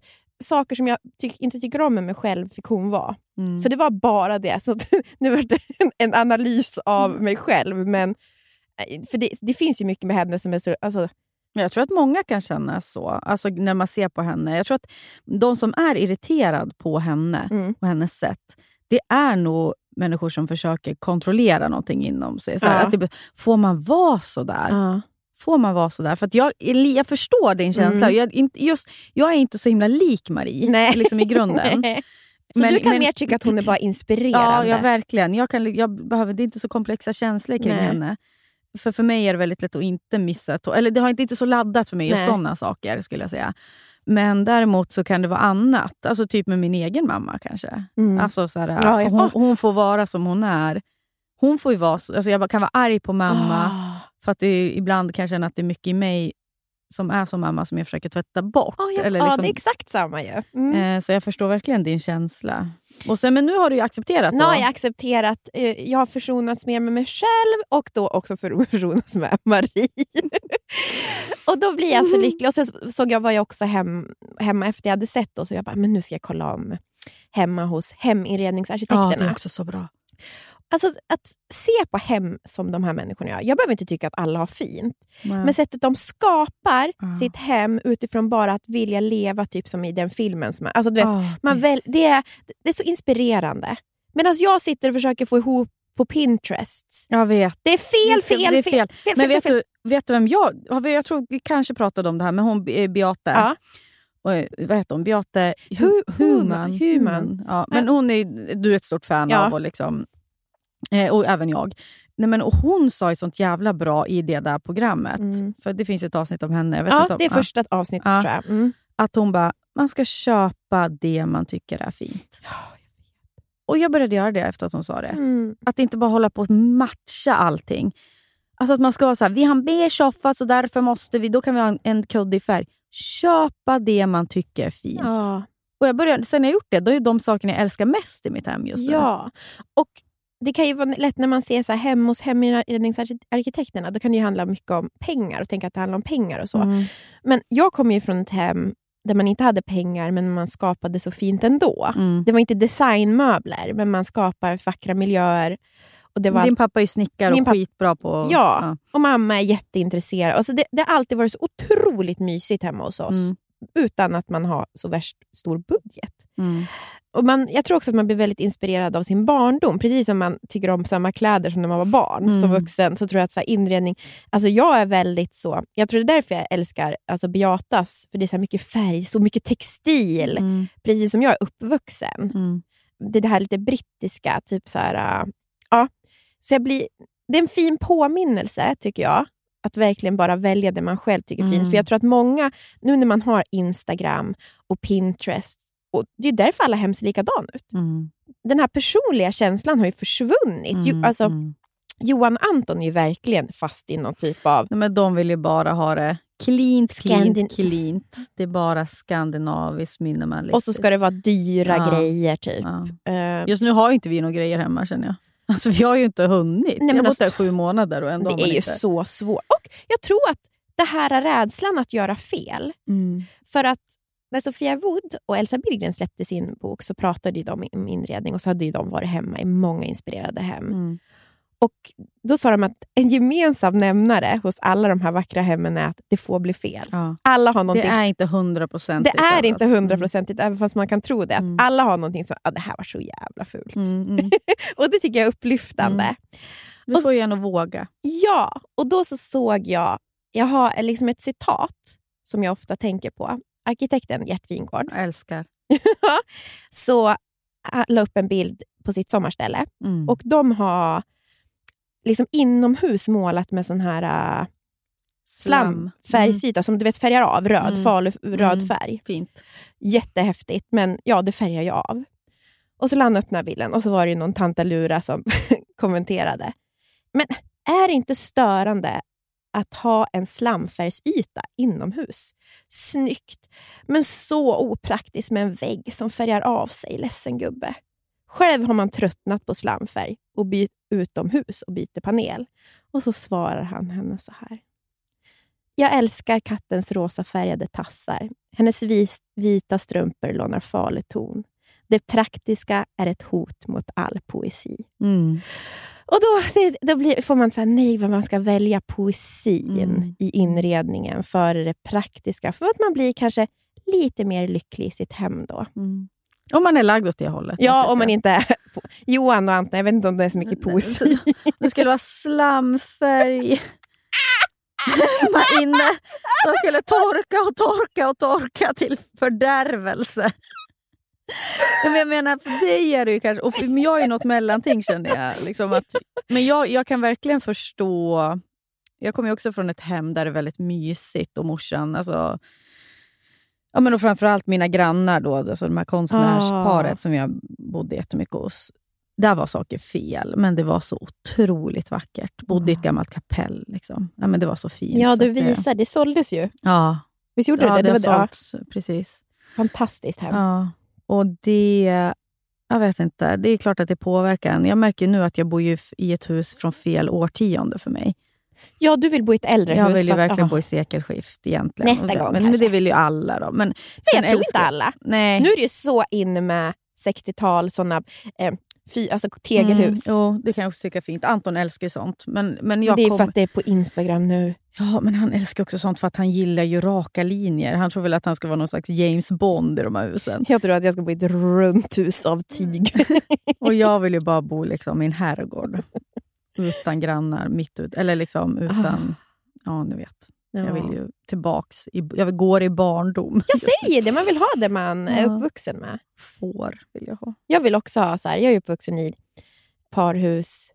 saker som jag tyck, inte tycker om med mig själv fick hon vara. Mm. Så det var bara det. Så nu var det en, analys av Mm. mig själv. Men, eh, för det, det finns ju mycket med henne som är så... Alltså, Jag tror att många kan känna så, alltså när man ser på henne. Jag tror att de som är irriterad på henne mm. och hennes sätt, det är nog människor som försöker kontrollera någonting inom sig. Så här, Ja. att det, får man vara så där? Ja. Får man vara så där? För jag, jag förstår din känsla. Mm. Jag, är inte, just, jag är inte så himla lik Marie Nej. liksom i grunden. Så Men- du kan men- mer tycka att hon är bara Ja, inspirerande? ja, verkligen. Jag kan, jag behöver, det är inte så komplexa känslor kring Nej. henne. För för mig är det väldigt lätt att inte missa Eller det har inte, inte så laddat för mig, just sådana saker. skulle jag säga. Men däremot så kan det vara annat. Alltså typ med min egen mamma kanske. Mm. Alltså så här, Ja, ja. hon, hon får vara som hon är. Hon får vara så, alltså jag kan vara arg på mamma. Ah. För att det, ibland kan jag känna att det är mycket i mig som är som mamma som jag försöker tvätta bort. Ja, jag, Eller ja, liksom, det är exakt samma ju. Mm. eh, så jag förstår verkligen din känsla. Och sen, men nu har du accepterat Nu då. har jag accepterat, eh, jag har försonats mer med mig själv och då också för försonats med Marie. och då blir jag så lycklig. Och så såg jag, var jag också hem, hemma efter jag hade sett då, så jag bara, men nu ska jag kolla om hemma hos Ja, heminredningsarkitekterna. det är också så bra. Alltså att se på hem som de här människorna gör. Jag behöver inte tycka att alla har fint. Men, Men sättet de skapar Ja. sitt hem utifrån bara att vilja leva typ som i den filmen. Som är, alltså, du vet, Ah, man det- väl, det, är, det är så inspirerande. Medan jag sitter och försöker få ihop på Pinterest. jag vet. Det är fel, fel, det är fel. fel, fel, Men fel, vet fel. du, vet du vem jag... Jag tror vi kanske pratade om det här, men hon eh, Beate. Ja. Och, vad heter hon? Beate Hu- Human. Human. Ja, men hon är du är ett stort fan Ja. av. Och, liksom, eh, och även jag. Nej, men, och hon sa ett sånt jävla bra i det där programmet. Mm. För Det finns ett avsnitt om henne. Jag vet Ja, om, det är första avsnittet Ja. tror jag. Mm. Att hon bara, man ska köpa det man tycker är fint. Och jag började göra det efter att hon sa det. Mm. Att inte bara hålla på att matcha allting. Alltså att man ska vara så här, vi har en beige soffa så därför måste vi, då kan vi ha en, en kuddig färg. Köpa det man tycker är fint. Ja. Och jag började, sen jag gjort det, då är de sakerna jag älskar mest i mitt hem just nu. ja. Och det kan ju vara lätt när man ser så här hem hos heminredningsarkitekterna. Då kan det ju handla mycket om pengar och tänka att det handlar om pengar och så. Mm. Men jag kommer ju från ett hem där man inte hade pengar men man skapade så fint ändå. Mm. Det var inte designmöbler, men man skapar vackra miljöer. Och, det var Din pappa är snickare och papp- skitbra på... Ja. och mamma är jätteintresserad. Alltså det, det har alltid varit så otroligt mysigt hemma hos oss. Mm. Utan att man har så värst stor budget. Mm. Och man, jag tror också att man blir väldigt inspirerad av sin barndom. Precis som man tycker om samma kläder som när man var barn. Mm. Som vuxen så tror jag att så inredning... Alltså jag är väldigt så... Jag tror det är därför jag älskar alltså Beatas. För det är så mycket färg, så mycket textil. Mm. Precis som jag är uppvuxen. Mm. det, det här lite brittiska. Typ så här, äh, ja. så jag blir, det är en fin påminnelse, tycker jag. Att verkligen bara välja det man själv tycker är fint. Mm. För jag tror att många, nu när man har Instagram och Pinterest, och det är därför alla hem ser likadana ut. Mm. Den här personliga känslan har ju försvunnit. Jo, Mm, alltså, mm. Johan Anton är ju verkligen fast i någon typ av... Nej, men de vill ju bara ha det cleant, cleant, Skandin- cleant. Det är bara skandinaviskt minimalistiskt. Och så ska det vara dyra Ja. grejer. typ. Ja. Eh, Just nu har inte vi några grejer hemma känner jag. Alltså, vi har ju inte hunnit. Nej, jag har bott där sju månader och ändå det är ju inte... så svårt. Och jag tror att det här är rädslan att göra fel. Mm. För att när Sofia Wood och Elsa Billgren släppte sin bok så pratade de om inredning och så hade de varit hemma i många inspirerade hem. Mm. Och Då sa de att en gemensam nämnare hos alla de här vackra hemmen är att det får bli fel. Ja. Alla har Det någonting är inte hundraprocentigt. Det är inte Mm. hundraprocentigt, även fast man kan tro det. Att Mm. Alla har någonting som, ah, det här var så jävla fult. Mm, mm. Och det tycker jag är upplyftande. Mm. Du Och- får ju ändå våga. Ja, och då så såg jag, jag har liksom ett citat som jag ofta tänker på. Arkitekten Gert Wingård Jag älskar. så han la upp en bild på sitt sommarställe Mm. och de har liksom inomhus målat med sån här uh, slamfärgsyta som du vet färgar av, röd, Mm. falu, röd Mm. färg. Fint. Jättehäftigt, men ja, det färgar ju av. Och så den här bilden och så var det ju någon tantalura som kommenterade. Men är det inte störande att ha en slamfärgsyta inomhus? Snyggt, men så opraktiskt med en vägg som färgar av sig, ledsen gubbe. Själv har man tröttnat på slamfärg och bytt utomhus och byter panel. Och så svarar han henne så här. Jag älskar kattens rosa färgade tassar. Hennes vita strumpor lånar farlig ton. Det praktiska är ett hot mot all poesi. Mm. Och då, det, då blir, får man säga nej, vad man ska välja poesin Mm. i inredningen före det praktiska. För att man blir kanske lite mer lycklig i sitt hem då. Mm. Om man är lagd åt det hållet. Ja, om man inte är... Johan och Anton, jag vet inte om det är så mycket poesi. Det skulle vara slamfärg inne. De skulle torka och torka och torka till fördärvelse. Men jag menar, för dig är det ju kanske... Och för, jag är ju något mellanting känner jag. Liksom att, men jag, jag kan verkligen förstå... Jag kommer ju också från ett hem där det är väldigt mysigt och morsan... Alltså, ja, men och framförallt mina grannar, då, alltså de här konstnärsparet Ah. som jag bodde jättemycket hos. Där var saker fel, men det var så otroligt vackert. Bodde i ett gammalt kapell. Liksom. Ja, men det var så fint. Ja, du det- visar. Det såldes ju. Ja, Visst gjorde ja det det? det det har sålts. Precis. fantastiskt hem. Ja. Och det... Jag vet inte. Det är klart att det påverkar en. Jag märker nu att jag bor i ett hus från fel årtionde för mig. Ja, du vill bo i ett äldre Jag vill ju att- verkligen ja. bo i sekelskift egentligen. Nästa gång men, men kanske. det vill ju alla. Då. Men sen jag tror inte alla. Nej. Nu är det ju så inne med 60-tal, såna eh, fy, alltså tegelhus. Mm, jo, det kan jag också tycka är fint. Anton älskar ju sånt. Men, men jag det är kom... för att det är på Instagram nu. Ja, men han älskar också sånt för att han gillar ju raka linjer. Han tror väl att han ska vara någon slags James Bond i de här husen. Jag tror att jag ska bo i ett runt hus av tyg. Och jag vill ju bara bo liksom i en herrgård. Utan grannar, mitt ut, eller liksom utan... Ja, ni vet. Jag vill ju tillbaks. I, jag går i barndom. Jag säger det, man vill ha det man är Ja. uppvuxen med. Får vill jag ha. Jag vill också ha så här, jag är uppvuxen i parhus.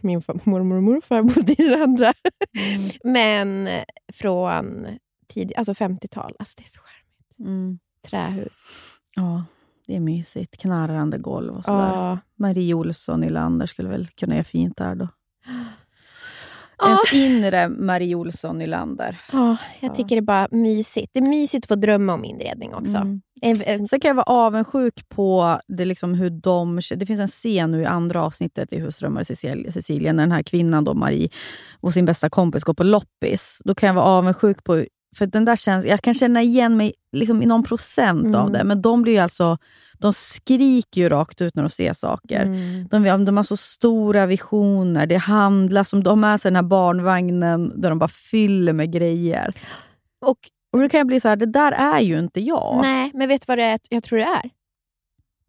Min mormor och morfar bodde i det andra. Mm. Men från tid, alltså 50-tal. Alltså det är så charmigt. Mm. Trähus. Ja, det är mysigt. Knarrande golv och sådär. Ja. Marie Olsson i Lander skulle väl kunna göra fint där då. Ens inre Marie Olsson i Lander. Ja, jag Ja. tycker det är bara mysigt. Det är mysigt att få drömma om inredning också. Mm. En, en, Sen kan jag vara avundsjuk på det liksom hur de... Det finns en scen nu i andra avsnittet i Husdrömmar Sicilien när den här kvinnan, då, Marie, och sin bästa kompis går på loppis. Då kan jag vara avundsjuk på... För den där känns, jag kan känna igen mig liksom i någon procent av Mm. det, men de blir ju alltså... De skriker ju rakt ut när de ser saker. Mm. De, de har så stora visioner. Det handlas om... De har med sig den här barnvagnen där de bara fyller med grejer. Och Och då kan jag bli så här, det där är ju inte jag. Nej, men vet du vad det är, jag tror det är?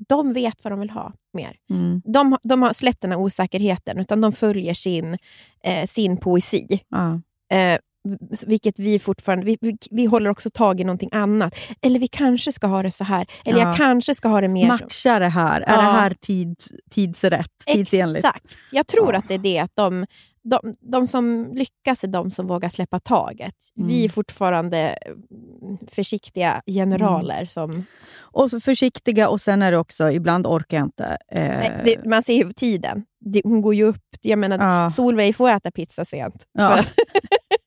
De vet vad de vill ha mer. Mm. De, de har släppt den här osäkerheten, utan de följer sin, eh, sin poesi. Ja. Eh, vilket vi fortfarande... Vi, vi, vi håller också tag i någonting annat. Eller vi kanske ska ha det så här. Eller Ja. jag kanske ska ha det mer så. Matchar det här? Är Ja. det här tid, tidsrätt? Tidsenligt? Exakt. Jag tror Ja. att det är det att de, de, de som lyckas är de som vågar släppa taget. Vi är Mm. fortfarande mm, försiktiga generaler Mm. som... Och så försiktiga och sen är det också, ibland orkar jag inte. Eh, Nej, det, man ser ju tiden. Det, hon går ju upp. Jag menar, Solveig får äta pizza sent. För att.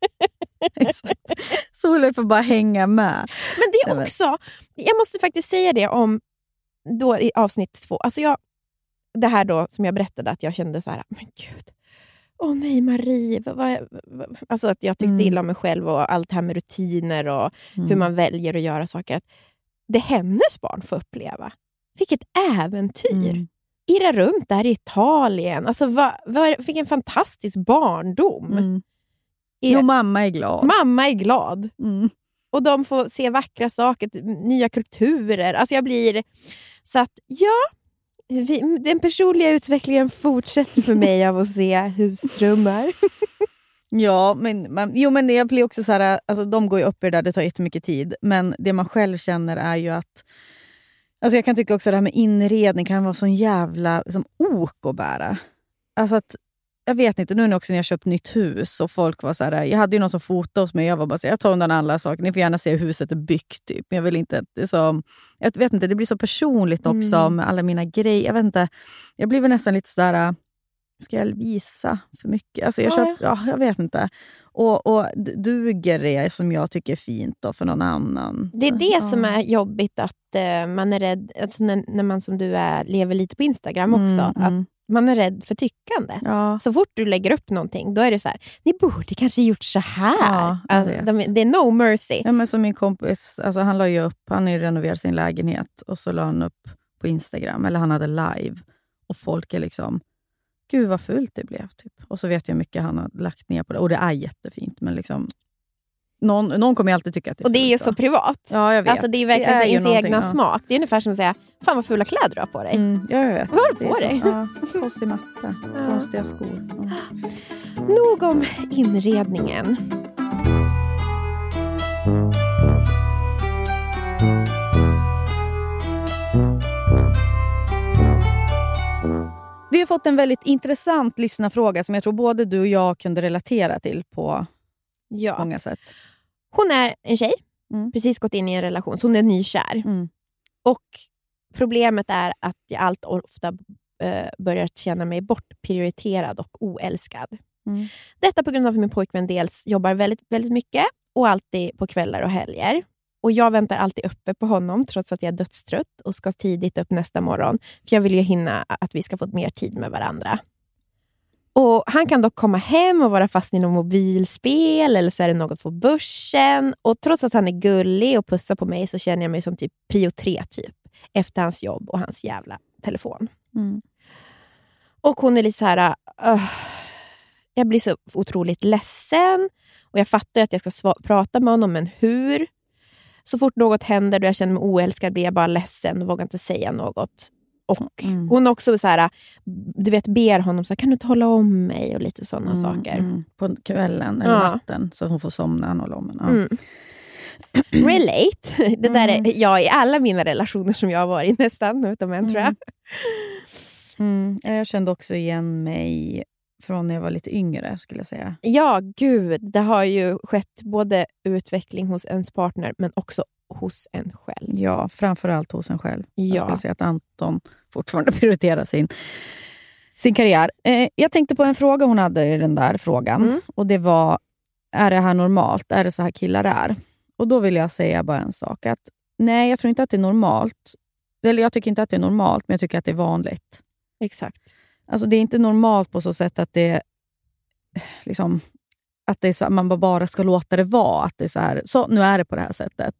Solveig får bara hänga med. men det är också... Jag måste faktiskt säga det om då i avsnitt två. Alltså jag, det här då som jag berättade, att jag kände så här, men gud. Åh nej, Marie. Vad, vad, vad, alltså att jag tyckte Mm. illa om mig själv och allt det här med rutiner och Mm. hur man väljer att göra saker. Att det hennes barn får uppleva. Vilket äventyr! Mm. Irra runt där i Italien. Alltså, va, va, vilken fantastisk barndom. Mm. Är- Jo, mamma är glad. Mamma är glad. Mm. Och de får se vackra saker, nya kulturer. Alltså jag blir... Så att ja, vi, den personliga utvecklingen fortsätter för mig av att se husdrömmar. Ja, men, men, jo, men jag blir också så här, alltså, de går ju upp i det där, det tar jättemycket tid. Men det man själv känner är ju att... Alltså jag kan tycka också det här med inredning kan vara sån jävla som ok att bära. Alltså att, jag vet inte, nu också när jag köpt nytt hus och folk var så här, jag hade ju någon som fotade hos mig jag var bara så här, jag tar undan alla saker, ni får gärna se hur huset är byggt. Typ. Men jag vill inte, det så, jag vet inte, det blir så personligt också Mm. med alla mina grejer. Jag vet inte, jag blir väl nästan lite sådär, ska jag visa för mycket? Alltså jag, Ja, köp, ja, jag vet inte. Och, och duger det som jag tycker är fint då för någon annan? Det är det ja. som är jobbigt, att eh, man är rädd, alltså när, när man som du är lever lite på Instagram också, Mm, att mm. Man är rädd för tyckandet. Ja. Så fort du lägger upp någonting, då är det så här, ni borde kanske gjort så här. Ja, alltså, de, det är no mercy. Ja, men som min kompis, alltså han la upp, han har renoverat sin lägenhet och så la han upp på Instagram, eller han hade live. Och folk är liksom, gud vad fult det blev. Typ. Och så vet jag hur mycket han har lagt ner på det. Och det är jättefint, men liksom, någon, någon kommer alltid tycka att det är Och det är ju så privat. Ja, jag vet. Alltså, det är verkligen Det är ens egna ja. smak. Det är ungefär som att säga, fan vad fula kläder du har på dig. Mm, ja, jag vet. Vad har du på så. dig? Ja, konstig matta, Ja. konstiga skor. Ja. Nog om inredningen. Vi har fått en väldigt intressant lyssnarfråga som jag tror både du och jag kunde relatera till på Ja. många sätt. Hon är en tjej, Mm. precis gått in i en relation, så hon är nykär. Mm. Och Problemet är att jag allt ofta eh, börjar känna mig bortprioriterad och oälskad. Mm. Detta på grund av att min pojkvän dels jobbar väldigt, väldigt mycket och alltid på kvällar och helger. Och Jag väntar alltid uppe på honom trots att jag är dödstrött och ska tidigt upp nästa morgon. För Jag vill ju hinna att vi ska få mer tid med varandra. Och Han kan dock komma hem och vara fast i något mobilspel eller så är det något på börsen. Och Trots att han är gullig och pussar på mig så känner jag mig som typ prio tre typ efter hans jobb och hans jävla telefon. Mm. Och hon är lite så här... "Ugh." jag blir så otroligt ledsen och jag fattar att jag ska prata med honom, men hur? Så fort något händer och jag känner mig oälskad blir jag bara ledsen och vågar inte säga något. Och Mm. Hon också så här, du vet, ber honom så här, kan du inte hålla om mig och lite sådana saker. Mm. På kvällen eller Ja. natten så hon får somna han håller om en. Ja. Mm. Relate. Det där Mm. är jag i alla mina relationer som jag har varit i nästan, utom en tror jag. Mm. Ja, Jag kände också igen mig från när jag var lite yngre skulle jag säga. Ja, gud. Det har ju skett både utveckling hos ens partner, men också hos en själv. Ja, framförallt hos en själv. Jag Ja. skulle säga att Anton fortfarande prioriterar sin, sin karriär. Eh, jag tänkte på en fråga hon hade i den där frågan. Mm. Och Det var, är det här normalt? Är det så här killar är? Och Då vill jag säga bara en sak. att Nej, jag tror inte att det är normalt. Eller Jag tycker inte att det är normalt, men jag tycker att det är vanligt. Exakt. Alltså det är inte normalt på så sätt att det liksom, att det är så, man bara ska låta det vara. Att det är så, här, så nu är det på det här sättet.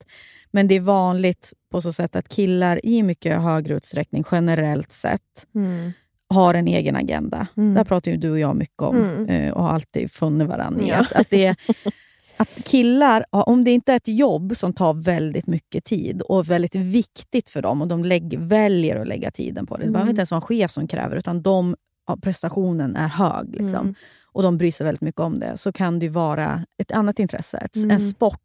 Men det är vanligt på så sätt att killar i mycket högre utsträckning, generellt sett, Mm. har en egen agenda. Mm. Det här pratar ju du och jag mycket om Mm. eh, och har alltid funnit varandra i. Ja. Att, att, det är, att killar, om det inte är ett jobb som tar väldigt mycket tid och är väldigt viktigt för dem och de lägg, väljer att lägga tiden på det. Det behöver Mm. inte ens vara en chef som kräver utan de prestationen är hög liksom, Mm. Och de bryr sig väldigt mycket om det, så kan det vara ett annat intresse, ett, Mm. en sport.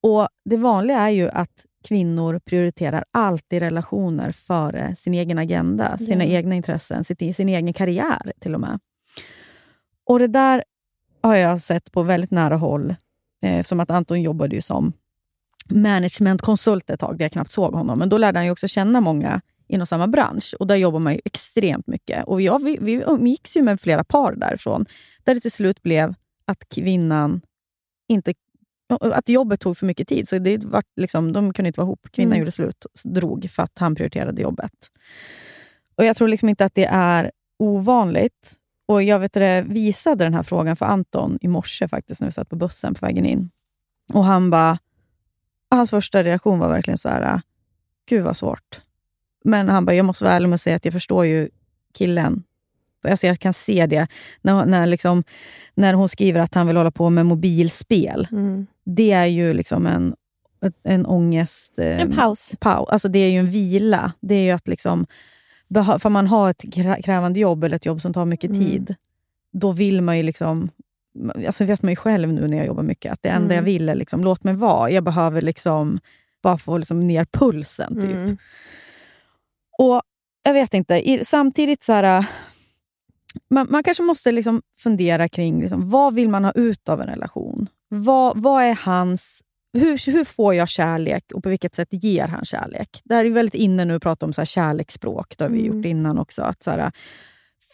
Och Det vanliga är ju att kvinnor prioriterar alltid relationer före sin egen agenda, sina Ja. egna intressen, sitt, sin egen karriär till och med. Och det där har jag sett på väldigt nära håll. Eh, som att Anton jobbade ju som managementkonsult ett tag, där jag knappt såg honom. Men då lärde han också känna många inom samma bransch. Och där jobbar man ju extremt mycket. Och jag, vi, vi umgicks ju med flera par därifrån, där det till slut blev att kvinnan inte att jobbet tog för mycket tid. Så det var liksom, de kunde inte vara ihop. Kvinnan Mm. gjorde slut, drog för att han prioriterade jobbet. Och Jag tror liksom inte att det är ovanligt. Och Jag vet det, visade den här frågan för Anton i morse faktiskt, när vi satt på bussen på vägen in. Och han bara, Hans första reaktion var verkligen så här, gud vad svårt. Men han bara, jag måste vara ärlig med att säga att jag förstår ju killen. Alltså jag kan se det när, när, liksom, när hon skriver att han vill hålla på med mobilspel. Mm. Det är ju liksom en, en ångest... eh, En paus. paus. Alltså det är ju en vila. Det är ju att liksom, för man har ett krä- krävande jobb eller ett jobb som tar mycket Mm. tid, då vill man ju liksom... Alltså vet man ju själv nu när jag jobbar mycket, att det enda Mm. jag vill är liksom, låt mig vara. Jag behöver liksom bara få liksom ner pulsen. Typ. Och jag vet inte, i, samtidigt så här, äh, man, man kanske måste liksom fundera kring liksom, vad vill man ha ut av en relation? Vad, vad är hans... Hur, hur får jag kärlek och på vilket sätt ger han kärlek? Det här är väldigt inne nu att prata om så här kärleksspråk. Det har vi Mm. gjort innan också. Att så här,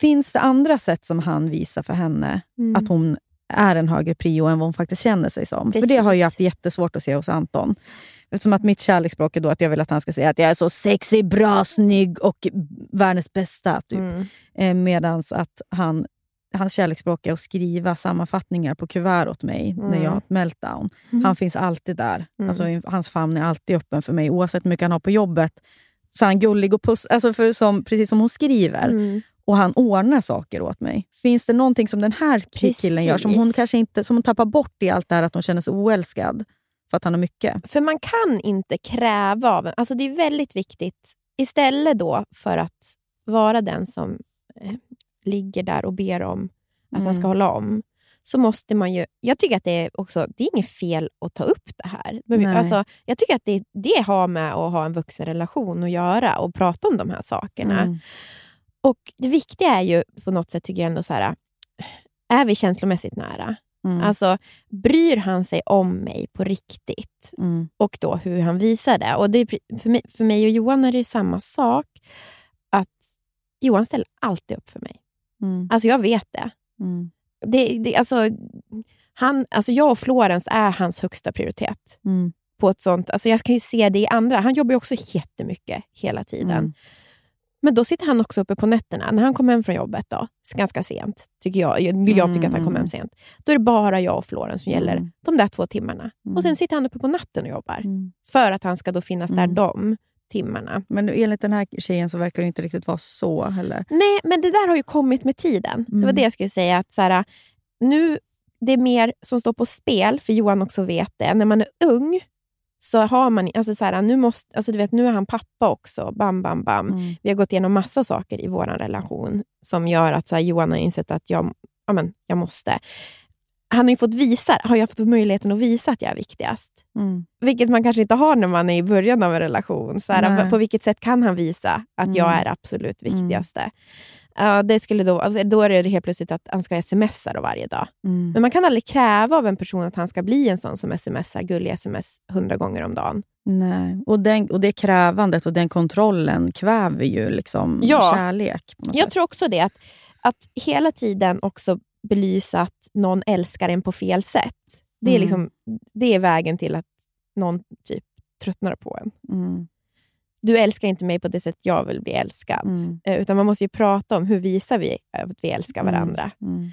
finns det andra sätt som han visar för henne Mm. att hon är en högre prio än vad hon faktiskt känner sig som? För det har jag Precis. haft jättesvårt att se hos Anton. Eftersom att mitt kärleksspråk är då att jag vill att han ska säga att jag är så sexig, bra, snygg och världens bästa. Typ. Mm. Eh, Medan att han, hans kärleksspråk är att skriva sammanfattningar på kuvert åt mig när Mm. jag har ett meltdown. Mm. Han finns alltid där. Mm. Alltså, hans famn är alltid öppen för mig. Oavsett hur mycket han har på jobbet så är han gullig och puss, alltså för som, precis som hon skriver. Mm. Och han ordnar saker åt mig. Finns det någonting som den här ki- killen gör som hon Precis. kanske inte som hon tappar bort i allt det här att hon känner sig oälskad för att han har mycket? För man kan inte kräva av. Alltså det är väldigt viktigt. Istället då för att vara den som eh, ligger där och ber om att han ska Mm. hålla om, så måste man ju... Jag tycker att det är också det är inget fel att ta upp det här. Men vi-. Alltså, jag tycker att det, det har med att ha en vuxenrelation att göra och prata om de här sakerna. Mm. Och Det viktiga är ju på något sätt, tycker jag ändå, så här, är vi känslomässigt nära? Mm. Alltså, bryr han sig om mig på riktigt? Mm. och då hur han visar det. Och det är, för, mig, för mig och Johan är det samma sak. Att Johan ställer alltid upp för mig. Mm. Alltså jag vet det. Mm. det, det alltså, han, alltså jag och Florens är hans högsta prioritet. Mm. På ett sånt, alltså jag kan ju se det i andra. Han jobbar ju också jättemycket hela tiden. Mm. Men då sitter han också uppe på nätterna. När han kommer hem från jobbet, då, ganska sent, tycker jag. Jag, jag tycker att han kommer hem sent. Då är det bara jag och Florens som gäller Mm. de där två timmarna. Mm. Och Sen sitter han uppe på natten och jobbar. Mm. För att han ska då finnas där Mm. de timmarna. Men enligt den här tjejen så verkar det inte riktigt vara så heller. Nej, men det där har ju kommit med tiden. Det var Mm. det jag skulle säga. att så här, nu Det är mer som står på spel, för Johan också vet det. När man är ung så har man... Alltså så här, nu, måste, alltså du vet, nu är han pappa också. Bam, bam, bam. Mm. Vi har gått igenom massa saker i vår relation som gör att så här, Johan har insett att jag, ja, men, jag måste. Han har ju fått visa, har jag fått möjligheten att visa att jag är viktigast. Mm. Vilket man kanske inte har när man är i början av en relation. Så här, på vilket sätt kan han visa att jag Mm. är absolut viktigaste? Ja, det skulle då, alltså, då är det helt plötsligt att han ska smsa då varje dag. Mm. Men man kan aldrig kräva av en person att han ska bli en sån som smsar gullig sms hundra gånger om dagen. Nej. Och, den, och det krävandet och den kontrollen kväver ju liksom Ja. kärlek. Jag sätt. tror också det, att, att hela tiden också belysa att någon älskar en på fel sätt. Det är, Mm. liksom, det är vägen till att någon typ tröttnar på en. Mm. Du älskar inte mig på det sätt jag vill bli älskad. Mm. Eh, Utan man måste ju prata om hur visar vi att vi älskar varandra. Mm.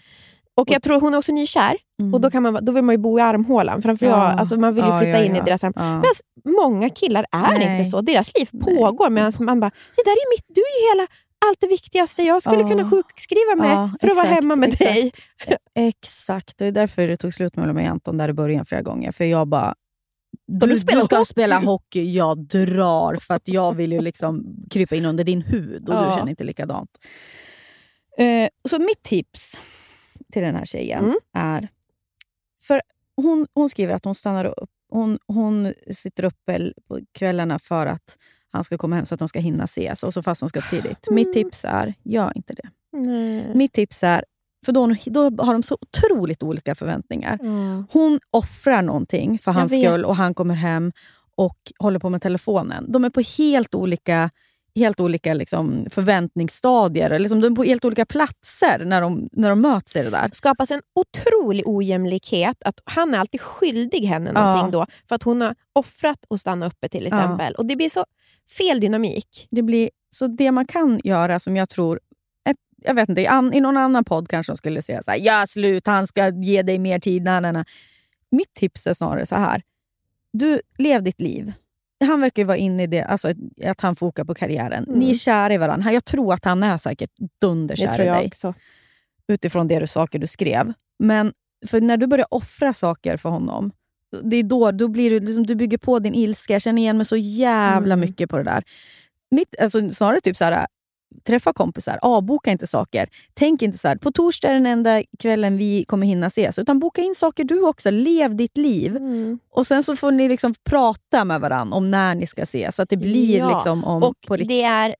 Och jag tror hon är också nykär Mm. och då, kan man, då vill man ju bo i armhålan. Framför Ja. jag, alltså man vill ju flytta ja, in ja. i deras hem. Ja. Men många killar är Nej. inte så. Deras liv Nej. pågår medan man bara, det där är mitt, du är ju hela, allt det viktigaste. Jag skulle kunna sjukskriva mig för att vara exakt, hemma med exakt. dig. Exakt, det är därför det tog slut mellan mig och Anton där i början flera gånger. För jag bara, du, du spela du ska hockey?" spela hockey, jag drar. För att jag vill ju liksom krypa in under din hud och du Ja. känner inte likadant. Eh, så mitt tips till den här tjejen Mm. är... För hon, hon skriver att hon stannar upp. Hon, hon sitter uppe på kvällarna för att han ska komma hem så att de ska hinna ses. Och så fast hon ska upp tidigt. Mm. Mitt tips är, gör inte det. Nej. Mitt tips är, för då, då har de så otroligt olika förväntningar. Ja. Hon offrar någonting för hans skull och han kommer hem och håller på med telefonen. De är på helt olika, helt olika liksom förväntningsstadier. Liksom de är på helt olika platser när de, när de möts i det där. skapas en otrolig ojämlikhet. Att han är alltid skyldig henne Ja. någonting då, för att hon har offrat att stanna uppe till Ja. exempel. Och Det blir så fel dynamik. Det, blir, så det man kan göra som jag tror... Jag vet inte, i, an, I någon annan podd kanske de skulle säga så här, ja slut, han ska ge dig mer tid. Na, na, na. Mitt tips är snarare så här. Du, lev ditt liv. Han verkar ju vara inne i det, alltså att han fokar på karriären. Mm. Ni är kära i varandra. Jag tror att han är säkert dunderkär i dig. också. utifrån det du, saker du skrev. Men för när du börjar offra saker för honom, det är då, då blir du, liksom, du bygger på din ilska. Jag känner igen mig så jävla Mm. mycket på det där. Mitt, alltså, snarare typ så här, träffa kompisar, avboka inte saker. Tänk inte så här, på torsdag är den enda kvällen vi kommer hinna ses. Utan boka in saker du också. Lev ditt liv. Mm. Och Sen så får ni liksom prata med varandra om när ni ska ses. Så att det blir Ja, liksom om Och på det är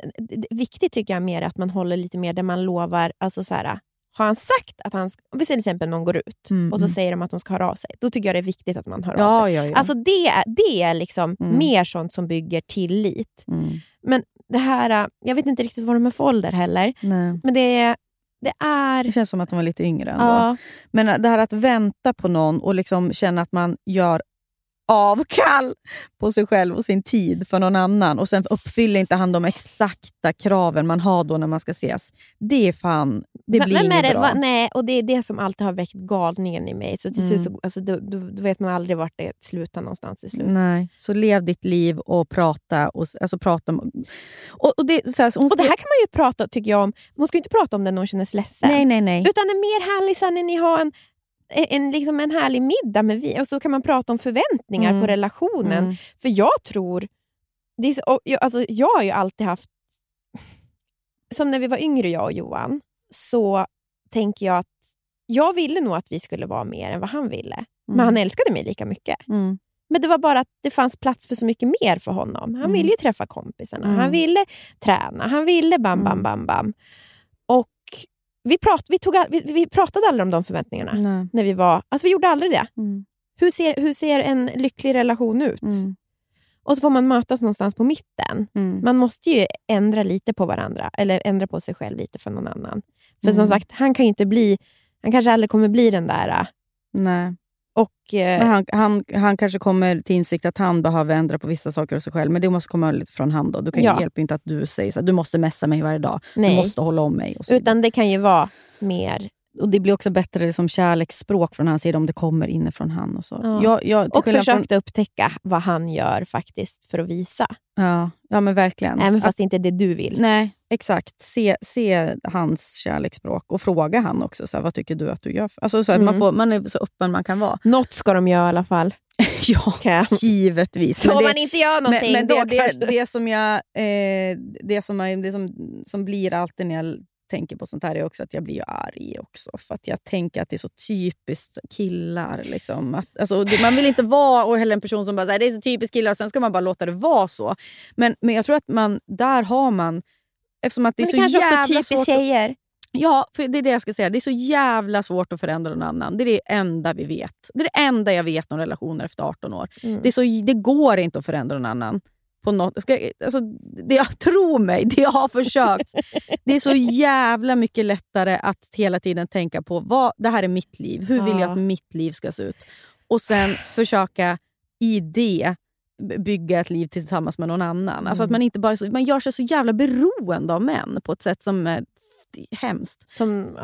viktigt tycker jag mer att man håller lite mer där man lovar. Alltså så här, har han sagt att han ska... Om vi till exempel någon går ut Mm, och så mm. säger de att de ska höra av sig. Då tycker jag det är viktigt att man hör av sig. Ja, ja, ja. Alltså det är, det är liksom Mm. mer sånt som bygger tillit. mm. Men det här, äh, jag vet inte riktigt vad de är för ålder heller. Nej. Men det är... Det är Det känns som att de var lite yngre ändå. ja, Men det här att vänta på någon och liksom känna att man gör avkall på sig själv och sin tid för någon annan och sen uppfyller inte han de exakta kraven man har då när man ska ses. Det är fan, det Men- blir vem inget det? bra. Va, nej, och det är det som alltid har väckt galningen i mig. Så till Mm. så, alltså, då, då, då vet man aldrig vart det slutar någonstans i slut. Nej, så lev ditt liv och prata. Och, alltså prata om, och, och det, så här, Och det här kan man ju prata tycker jag om. Man ska inte prata om det när hon känner sig ledsen. Nej, nej, nej. Utan är mer härligt sen när ni har en, en, liksom en härlig middag med vin och så kan man prata om förväntningar Mm. på relationen. Mm. För jag tror... Det är så, jag, alltså, jag har ju alltid haft... Som när vi var yngre, jag och Johan, så tänker jag att jag ville nog att vi skulle vara mer än vad han ville. Men Mm. han älskade mig lika mycket. Mm. Men det var bara att det fanns plats för så mycket mer för honom. Han Mm. ville ju träffa kompisarna, Mm. han ville träna, han ville bam, bam, Mm. bam, bam. Vi, prat, vi, tog, vi, vi pratade aldrig om de förväntningarna. Nej. När vi, var, alltså vi gjorde aldrig det. Mm. Hur ser, hur ser en lycklig relation ut? Mm. Och så får man mötas någonstans på mitten. Mm. Man måste ju ändra lite på varandra, eller ändra på sig själv lite för någon annan. För Mm. som sagt, han kan inte bli, han kanske aldrig kommer bli den där. äh, Nej. Och, eh, han, han, han kanske kommer till insikt att han behöver ändra på vissa saker hos sig själv. Men det måste komma lite från han. Då. Du kan Ja. hjälpa inte att du säger att du måste messa mig varje dag. Du nej, måste hålla om mig. Utan det kan ju vara mer... och Det blir också bättre som kärleksspråk från hans sida om det kommer inifrån han. Och, så. Ja. Jag, jag, Och skillnad från- försökte upptäcka vad han gör faktiskt för att visa. Ja, ja men verkligen. Även fast det inte är det du vill. nej, exakt. Se, se hans kärleksspråk och fråga han också. Så här, vad tycker du att du gör? För? Alltså, så att man, Mm. får, man är så öppen man kan vara. Något ska de göra i alla fall. ja, givetvis. Så det- man inte gör någonting, men, men då det, det, det, som jag, eh, det, som, jag, det som, som blir alltid när jag tänker på sånt här är också att jag blir ju arg också. För att jag tänker att det är så typiskt killar. Liksom. Att, alltså, man vill inte vara och heller en person som bara säger det är så typiskt killar och sen ska man bara låta det vara så. Men, men jag tror att man, där har man... Eftersom att det är Men det så kanske också jävla är typiskt tjejer. Ja, för det är det jag ska säga. Det är så jävla svårt att förändra någon annan. Det är det enda vi vet. Det är det enda jag vet om relationer efter 18 år. Mm. Det, är så, det går inte att förändra någon annan. På något, ska, jag- alltså, det, jag tror mig, det jag har försökt. det är så jävla mycket lättare att hela tiden tänka på vad det här är mitt liv. Hur vill jag Ja. att mitt liv ska se ut? Och sen försöka i det bygga ett liv tillsammans med någon annan. Alltså att Mm. man, inte bara, man gör sig så jävla beroende av män på ett sätt som är hemskt. Som,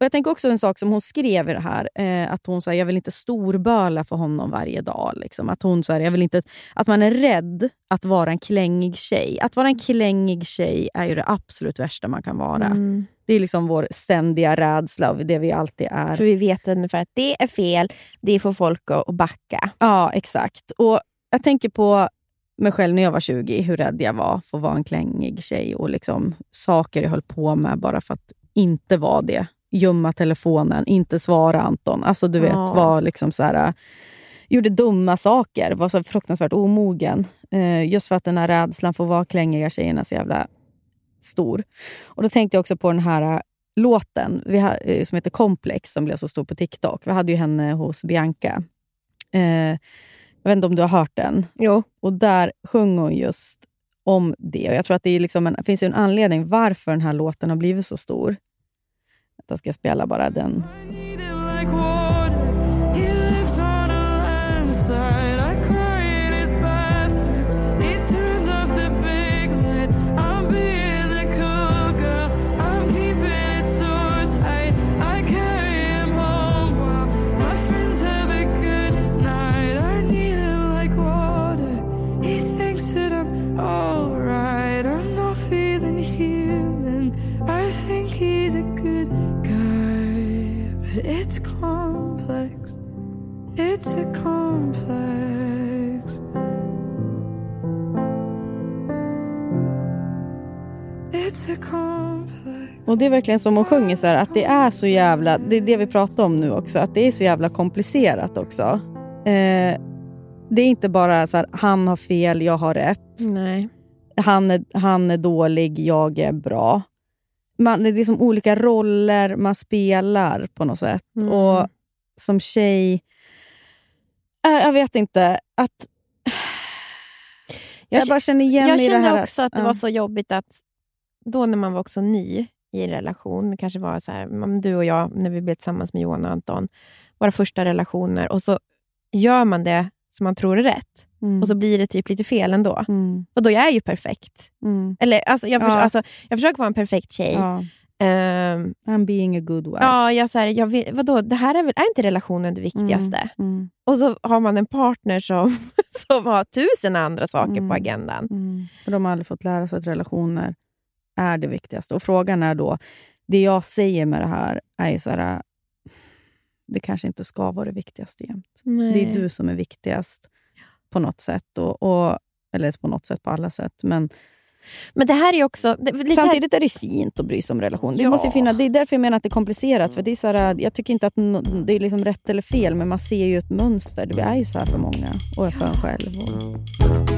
Och jag tänker också en sak som hon skrev i det här. Eh, att hon säger jag vill inte storböla för honom varje dag. Liksom. Att, hon, så här, jag vill inte, att man är rädd att vara en klängig tjej. Att vara en klängig tjej är ju det absolut värsta man kan vara. mm. Det är liksom vår ständiga rädsla och det vi alltid är. För vi vet ungefär att det är fel, det får folk att att backa. Ja, exakt. Och Jag tänker på mig själv när jag var 20, hur rädd jag var för att vara en klängig tjej och liksom saker jag höll på med bara för att inte vara det. Gömma telefonen, inte svara Anton. Alltså du vet, Ja. var liksom så här, gjorde dumma saker, var så fruktansvärt omogen. Eh, just för att den här rädslan för att vara klängiga tjejerna är så jävla stor. Och Då tänkte jag också på den här eh, låten vi ha, eh, som heter Komplex, som blev så stor på TikTok. Vi hade ju henne hos Bianca. Eh, jag vet inte om du har hört den? Jo. Och där sjunger hon just om det. Och jag tror att det är liksom en, finns ju en anledning varför den här låten har blivit så stor. Då ska spela bara den. It's a complex. It's a complex. Och Det är verkligen som hon sjunger, så här, att det är så jävla... Det är det vi pratar om nu också, att det är så jävla komplicerat också. Eh, det är inte bara så här, han har fel, jag har rätt. Nej. Han är, han är dålig, jag är bra. Man, det är som olika roller man spelar på något sätt. Mm. Och som tjej... Äh, jag vet inte. att Jag, Jag bara känner igen Jag i det kände här. också att det var så jobbigt att då när man var också ny i en relation, det kanske var så här, du och jag, när vi blev tillsammans med Johan och Anton, våra första relationer, och så gör man det som man tror är rätt, Mm. och så blir det typ lite fel ändå. Mm. Och då jag är ju perfekt. Mm. Eller, alltså, jag, förs- Ja. alltså, jag försöker vara en perfekt tjej. Ja. Ehm, I'm being a good wife. ja, jag, så här, jag vill, vadå, det här är väl är inte relationen det viktigaste? Mm. Och så har man en partner som, som har tusen andra saker Mm. på agendan. Mm. För de har aldrig fått lära sig att relationer är det viktigaste. Och frågan är då, det jag säger med det här är så här, det kanske inte ska vara det viktigaste jämt. Det är du som är viktigast på något sätt. Och, och, eller på något sätt, på alla sätt. Men Men det här är också... Det, samtidigt är det fint att bry sig om relation. Det, Ja. måste finna, det är därför jag menar att det är komplicerat. För det är så här, jag tycker inte att no- det är liksom rätt eller fel, men man ser ju ett mönster. Det är ju så här för många och för en själv. Och,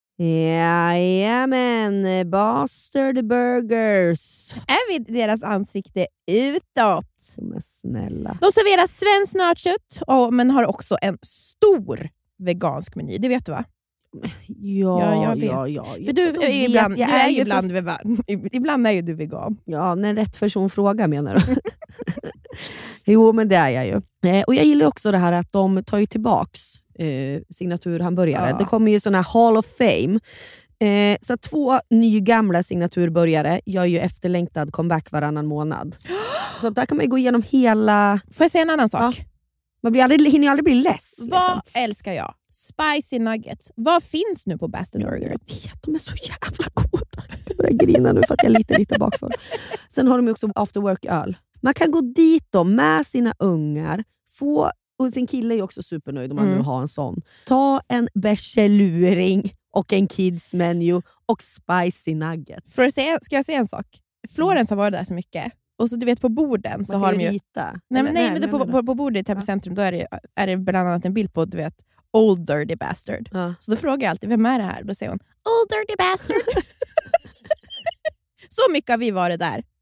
Jajamän, Bastard Burgers. Är vi deras ansikte utåt? Men snälla. De serverar svenskt nötkött, men har också en stor vegansk meny. Det vet du va? Ja, Ja, jag vet. ja, ja. För du är vet, ibland, jag du är ju för ibland, vegan. ibland är ju du vegan. Ja, när rätt person frågar menar du? jo, men det är jag ju. Eh, och Jag gillar också det här att de tar ju tillbaks eh, signaturhamburgare. Ja. Det kommer ju såna här Hall of Fame. Eh, så två nygamla signaturbörjare gör ju efterlängtad comeback varannan månad. Så där kan man ju gå igenom hela... Får jag säga en annan sak? Man blir aldrig, hinner ju aldrig bli less. Vad Liksom. älskar jag? Spicy nuggets. Vad finns nu på Bastard Burger? Jag vet, de är så jävla goda. Jag börjar grina nu för att jag är lite, lite bakfull. Sen har de också after work-öl. Man kan gå dit då med sina ungar, få och sin kille är också supernöjd om man Mm. nu har en sån. Ta en bärseluring och en kids menu och spicy nuggets. För att säga, ska jag säga en sak? Florens har varit där så mycket. Och så du vet på borden så har de ju... rita. Nej, men, nej, men det, men på, på, på bordet i Täby centrum då är det, är det bland annat en bild på du vet, Old Dirty Bastard. Ja. Så då frågar jag alltid, vem är det här? Då säger hon, Old Dirty Bastard. så mycket har vi varit där.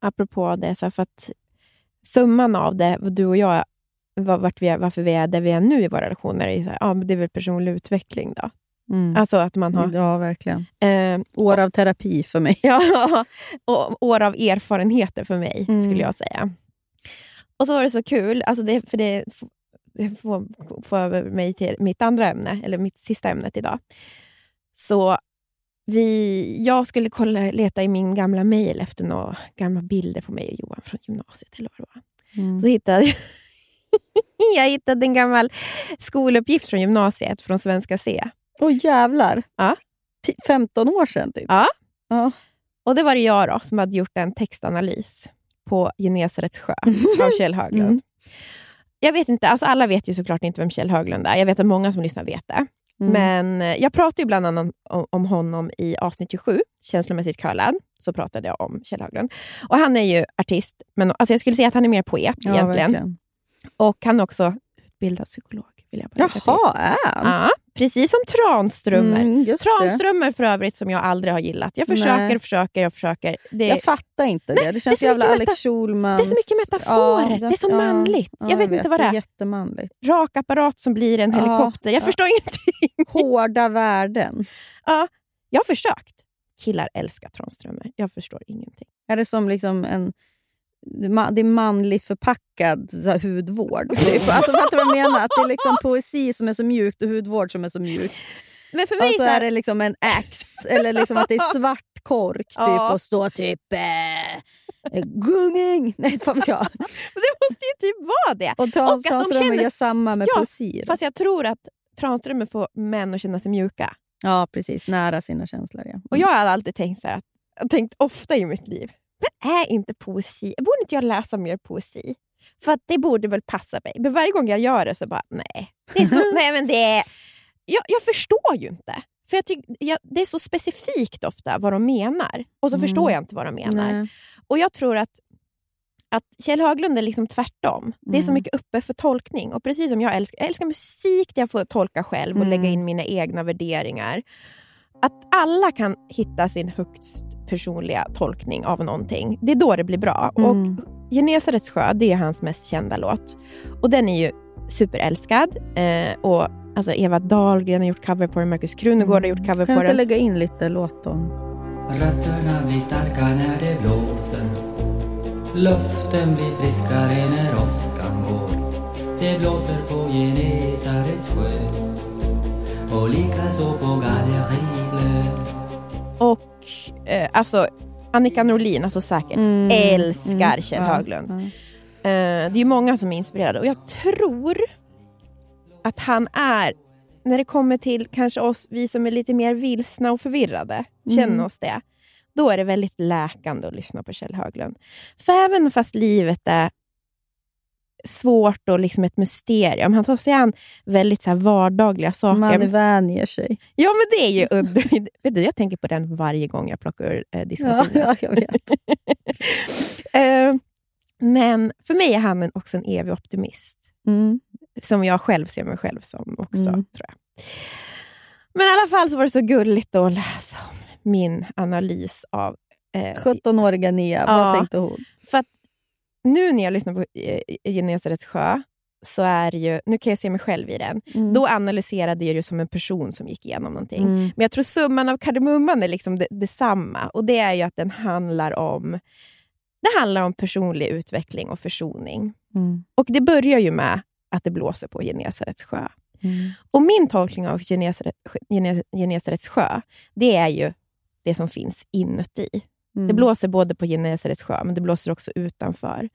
apropå det, så för att summan av det, du och jag, var- vart vi är, varför vi är där vi är nu i våra relationer, är, så här, ja, men det är väl personlig utveckling. då. Mm. Alltså att man har... Ja, verkligen. Eh, År av terapi för mig. Ja, och år av erfarenheter för mig, Mm. skulle jag säga. Och så var det så kul, alltså det, för det får, får mig till mitt andra ämne, eller mitt sista ämnet idag. Så vi, jag skulle kolla, leta i min gamla mail efter några gamla bilder på mig och Johan från gymnasiet. Eller vad det. Mm. Så hittade jag, jag hittade en gammal skoluppgift från gymnasiet, från Svenska C. Åh jävlar! Ja. Ti- 15 år sedan typ. Ja. ja. Och det var det jag då, som hade gjort en textanalys på Genesarets sjö av Kjell Höglund. Mm. Jag vet inte, alltså alla vet ju såklart inte vem Kjell Höglund är. Jag vet att många som lyssnar vet det. Mm. Men eh, jag pratade ju bland annat om, om honom i avsnitt 27, Känslomässigt curlad. Så pratade jag om Kjell Höglund. Och han är ju artist, men alltså jag skulle säga att han är mer poet ja, egentligen. verkligen. Och han är också utbildad psykolog. Vill jag bara. Jaha, är han? Ja, precis som Tranströmer. Mm, det. Tranströmer för övrigt som jag aldrig har gillat. Jag försöker, Nej. försöker, jag försöker. Det, Jag fattar inte det. Det känns så jävla Alex Schulmans... det är så mycket metaforer. det är så manligt. Jag vet inte vad det Det är. jättemanligt. rak apparat som blir en Ja, helikopter. Jag ja. förstår ingenting. Hårda värden. Ja, jag har försökt. Killar älskar Tranströmer. Jag förstår ingenting. Är det som liksom en... Det är manligt förpackad här, hudvård. Typ. Alltså, fattar du vad jag menar? Att det är liksom poesi som är så mjukt och hudvård som är så mjukt. Men för mig Och så är det liksom en ax, eller liksom att det är svart kork typ, Ja. och står typ eh, grooming. Nej, inte fan jag. det måste ju typ vara det. Och Och trans, att de känner- gör samma med Ja, poesi. Fast jag tror att Tranströmer får män att känna sig mjuka. Ja, precis. Nära sina känslor. Ja. Och Jag har alltid tänkt så här, tänkt ofta i mitt liv, men är inte poesi, borde inte jag läsa mer poesi? För att det borde väl passa mig. Men varje gång jag gör det så bara, nej. Det är så, nej men det är, jag, jag förstår ju inte. För jag tyck, jag, Det är så specifikt ofta vad de menar. Och så Mm. förstår jag inte vad de menar. Nej. Och jag tror att, att Kjell Höglund är liksom tvärtom. Det är så Mm. mycket uppe för tolkning. Och precis som jag älskar, jag älskar musik där jag får tolka själv och Mm. lägga in mina egna värderingar. Att alla kan hitta sin högst personliga tolkning av någonting. Det är då det blir bra. Mm. Och Genesarets sjö, det är hans mest kända låt. Och den är ju superälskad. Eh, och alltså Eva Dahlgren har gjort cover på den, Markus Krunegård har gjort cover Kan på du inte den. lägga in lite låtton? Rötterna blir starka när det blåser Luften blir friskare när åskan går Det blåser på Genesarets sjö och likaså på Gallerivlö Och eh, alltså Annika Norlin, alltså säkert, Mm, älskar mm, Kjell Höglund. ja. Eh, det är många som är inspirerade och jag tror att han är, när det kommer till kanske oss, vi som är lite mer vilsna och förvirrade, känner Mm. oss det, då är det väldigt läkande att lyssna på Kjell Höglund. För även fast livet är svårt och liksom ett mysterium, han tar sig an väldigt så vardagliga saker. Man vänjer sig. Ja, men det är ju under... Vet du, jag tänker på den varje gång jag plockar ur eh, Ja, diskmaskinen. ja, jag vet. Eh, men för mig är han en, också en evig optimist. Mm. Som jag själv ser mig själv som också, Mm. tror jag. Men i alla fall så var det så gulligt att läsa om min analys av... Eh, 17-åriga Nia, Ja. vad tänkte hon? för att nu när jag lyssnar på eh, Genesarets sjö, så är ju, nu kan jag se mig själv i den, Mm. då analyserade jag det som en person som gick igenom någonting. Mm. Men jag tror summan av kardemumman är liksom det, detsamma. Och det är ju att den handlar om det handlar om personlig utveckling och försoning. Mm. Och det börjar ju med att det blåser på Genesarets sjö. Och min tolkning av Genesaret, Gene- Genesarets sjö, det är ju det som finns inuti. Det blåser både på Genesarets sjö, men det blåser också utanför.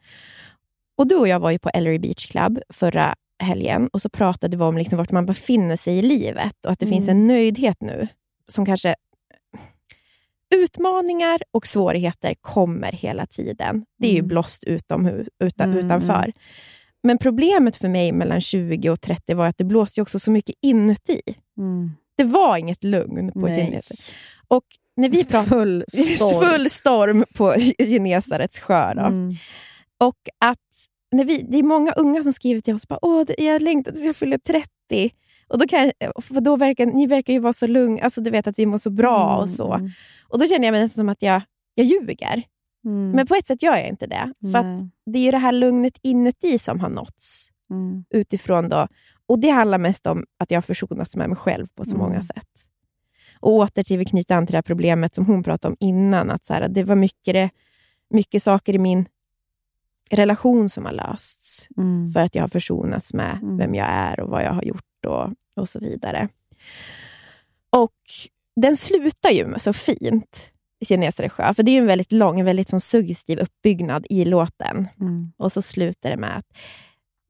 Och Du och jag var ju på Ellery Beach Club förra helgen och så pratade vi om liksom vart man befinner sig i livet och att det finns en nöjdhet nu som kanske... Utmaningar och svårigheter kommer hela tiden. Det är ju blåst utomhus, utan, Mm, utanför. Men problemet för mig mellan 20 och 30 var att det blåste också så mycket inuti. Det var inget lugn på Nej. Genesaret. Och när vi pratade Full storm. full storm på Genesarets sjö. Mm. Och att när vi, det är många unga som skriver till oss bara, Åh, jag längtar tills jag fyller 30. Och då kan jag, för då verkar, ni verkar ju vara så lugna, alltså du vet att vi mår så bra och så. Mm. Och då känner jag mig nästan som att jag, jag ljuger. Mm. Men på ett sätt gör jag inte det. För Nej. det är ju det här lugnet inuti som har nåtts. Mm. utifrån då. Och Det handlar mest om att jag har försonats med mig själv på så Mm. många sätt. Och åter till, vi knyter an till det här problemet som hon pratade om innan. Att så här, det var mycket, det, mycket saker i min relation som har lösts Mm. för att jag har försonats med Mm. vem jag är och vad jag har gjort och, och så vidare. Och den slutar ju så fint, Kinesare sjö. För det är en väldigt lång, en väldigt sån suggestiv uppbyggnad i låten. Mm. Och så slutar det med att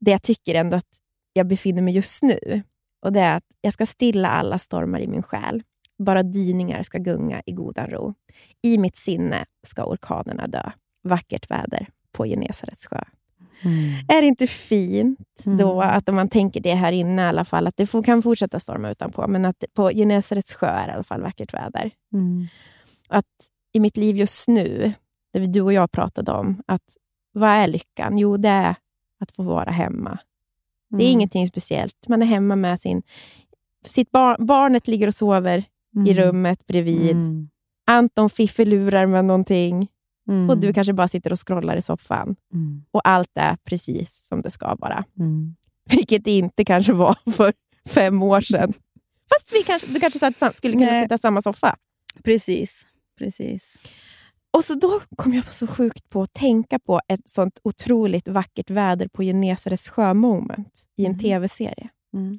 det jag tycker ändå att jag befinner mig just nu, och det är att jag ska stilla alla stormar i min själ. Bara dyningar ska gunga i godan ro. I mitt sinne ska orkanerna dö. Vackert väder på Genesarets sjö. Är det inte fint då Mm. att om man tänker det här inne i alla fall, att det kan fortsätta storma utanpå, men att på Genesarets sjö är det i alla fall vackert väder. Mm. Att i mitt liv just nu, det vi- du och jag pratade om, att vad är lyckan? Jo, det är att få vara hemma. Det är Mm. ingenting speciellt. Man är hemma med sin... Sitt bar, barnet ligger och sover i Mm. rummet bredvid. Mm. Anton fiffelurar med någonting Mm. och du kanske bara sitter och scrollar i soffan. Mm. Och allt är precis som det ska vara. Mm. Vilket det inte kanske var för fem år sedan. Fast vi kanske, du kanske satt, skulle kunna Nej. sitta i samma soffa. Precis. Precis. Och så då kom jag så sjukt på att tänka på ett sånt otroligt vackert väder på Genesares sjö-moment i en Mhm. tv-serie. Mm.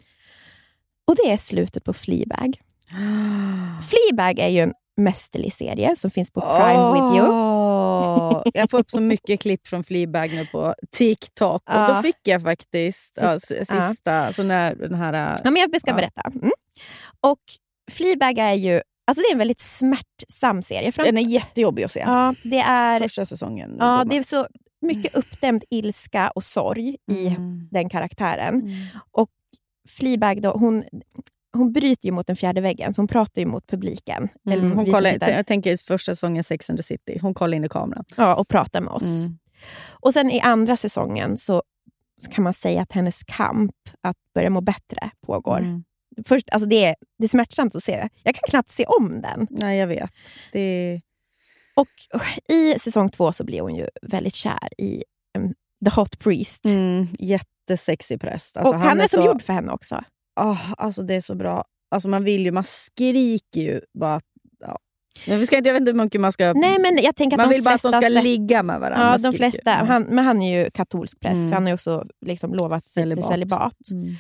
Och det är slutet på Fleabag. Fleabag är ju en mästerlig serie som finns på Prime Video. Åh, jag får upp så mycket klipp från Fleabag nu på TikTok. Och Ja. då fick jag faktiskt ja, s- ja. sista, så när den här... Ja, men jag ska Ja. berätta. Mm. Och Fleabag är ju alltså det är en väldigt smärtsam serie. Fram- Den är jättejobbig att se. ja, det är, Första säsongen. ja, det är så mycket uppdämd ilska och sorg i Mm. den karaktären. Mm. Fleabag då, hon, hon bryter ju mot den fjärde väggen, så hon pratar ju mot publiken. Eller Mm. Hon vi som kollar, jag tänker första säsongen Sex and the City. Hon kollar in i kameran. ja, och pratar med oss. Mm. Och sen i andra säsongen så, så kan man säga att hennes kamp att börja må bättre pågår. Mm. Först, alltså det, är, det är smärtsamt att se. Jag kan knappt se om den. Nej, jag vet. Det är... Och uh, I säsong två så blir hon ju väldigt kär i um, The Hot Priest. Mm, jättesexig präst. Alltså, och han, är som så, gjord för henne också. Ah, alltså det är så bra. Alltså man vill ju, man skriker ju bara... Men vi ska inte, jag vet inte hur mycket man ska... Nej, men jag tänker att man vill bara att de ska ligga med varandra. Ja, de flesta. Ja. Han, men han är ju katolsk präst, Mm. så han har också liksom lovat celibat. Celibat. Mm.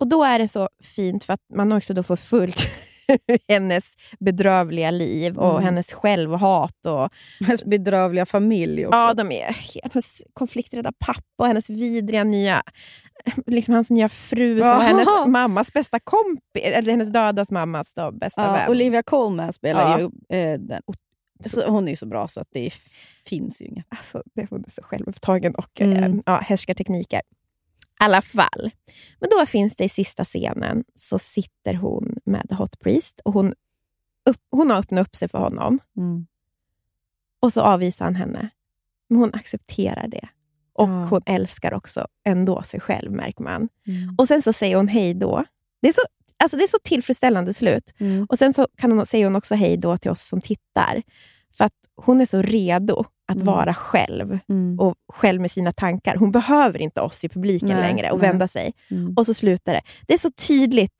Och då är det så fint, för att man också då fått fullt hennes bedrövliga liv och Mm. hennes självhat. Och, Hennes bedrövliga familj också. ja, de är hennes konflikträdda pappa och hennes vidriga nya liksom hans nya fru som var hennes mammas bästa kompis, eller hennes dödas mammas då, bästa Ja, vän. Olivia Colman spelar Ja. ju eh, den. Så hon är ju så bra så att det finns ju inget. Alltså, det, hon är så självupptagen och Mm. mm. ja, härskartekniker. Alla fall. Men då finns det i sista scenen, så sitter hon med The Hot Priest och hon, upp, hon har öppnat upp sig för honom. Mm. Och så avvisar han henne. Men hon accepterar det. Och Ja. hon älskar också ändå sig själv, märker man. Mm. Och sen så säger hon hej då. Det är så, alltså det är så tillfredsställande slut. Mm. Och sen så kan hon, säger hon också hej då till oss som tittar. För att hon är så redo att Mm. vara själv Mm. och själv med sina tankar. Hon behöver inte oss i publiken Nej, längre och nej. vända sig. Mm. Och så slutar det. Det är så tydligt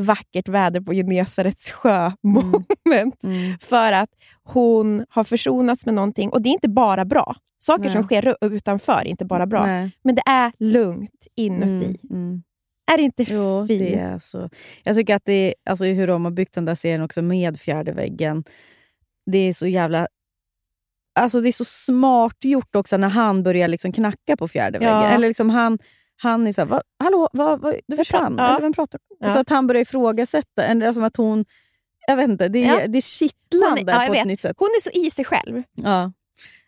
vackert väder på Genesarets sjö-moment. Mm. För att hon har försonats med någonting. Och det är inte bara bra. Saker Nej. som sker utanför är inte bara bra. Men det är lugnt inuti. Mm. Mm. Är det inte Jo, fint? det är så. Jag tycker att det är, alltså hur de har byggt den där serien också med fjärde väggen. Det är så jävla... Alltså det är så smart gjort också när han börjar liksom knacka på fjärde Ja. väggen. Eller liksom han, han är såhär, va, hallå, va, va, du försvann? Ja. Eller vem pratar du Ja. Så att han börjar ifrågasätta. Som att hon... Jag vet inte, det är, Ja. det är kittlande är- ja, på vet. ett nytt sätt. Hon är så i sig själv. Ja.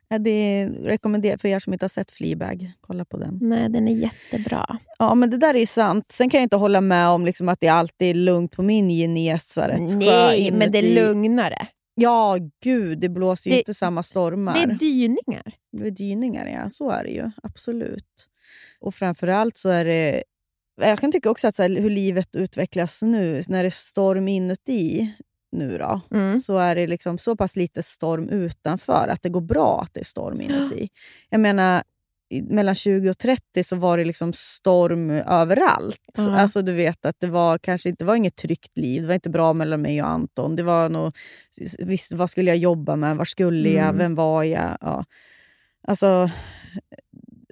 Ja, Det rekommenderar för er som inte har sett Fleabag. Kolla på den. Nej, den är jättebra. Ja, men det där är sant. Sen kan jag inte hålla med om liksom att det alltid är lugnt på min Genesarets Nej, men det är lugnare. Ja, gud, det blåser ju Det- inte samma stormar. Det är dyningar. Det är dyningar, ja. Så är det ju. Absolut. Och framförallt så är det... Jag kan tycka också att så här, hur livet utvecklas nu, när det är storm inuti nu då, Mm. så är det liksom så pass lite storm utanför att det går bra att det är storm inuti. Jag menar, mellan 20 och 30 så var det liksom storm överallt. Ja. Alltså du vet att det var kanske inte var inget tryggt liv. Det var inte bra mellan mig och Anton. Det var nog, visst, vad skulle jag jobba med? Var skulle jag? Mm. Vem var jag? Ja. Alltså,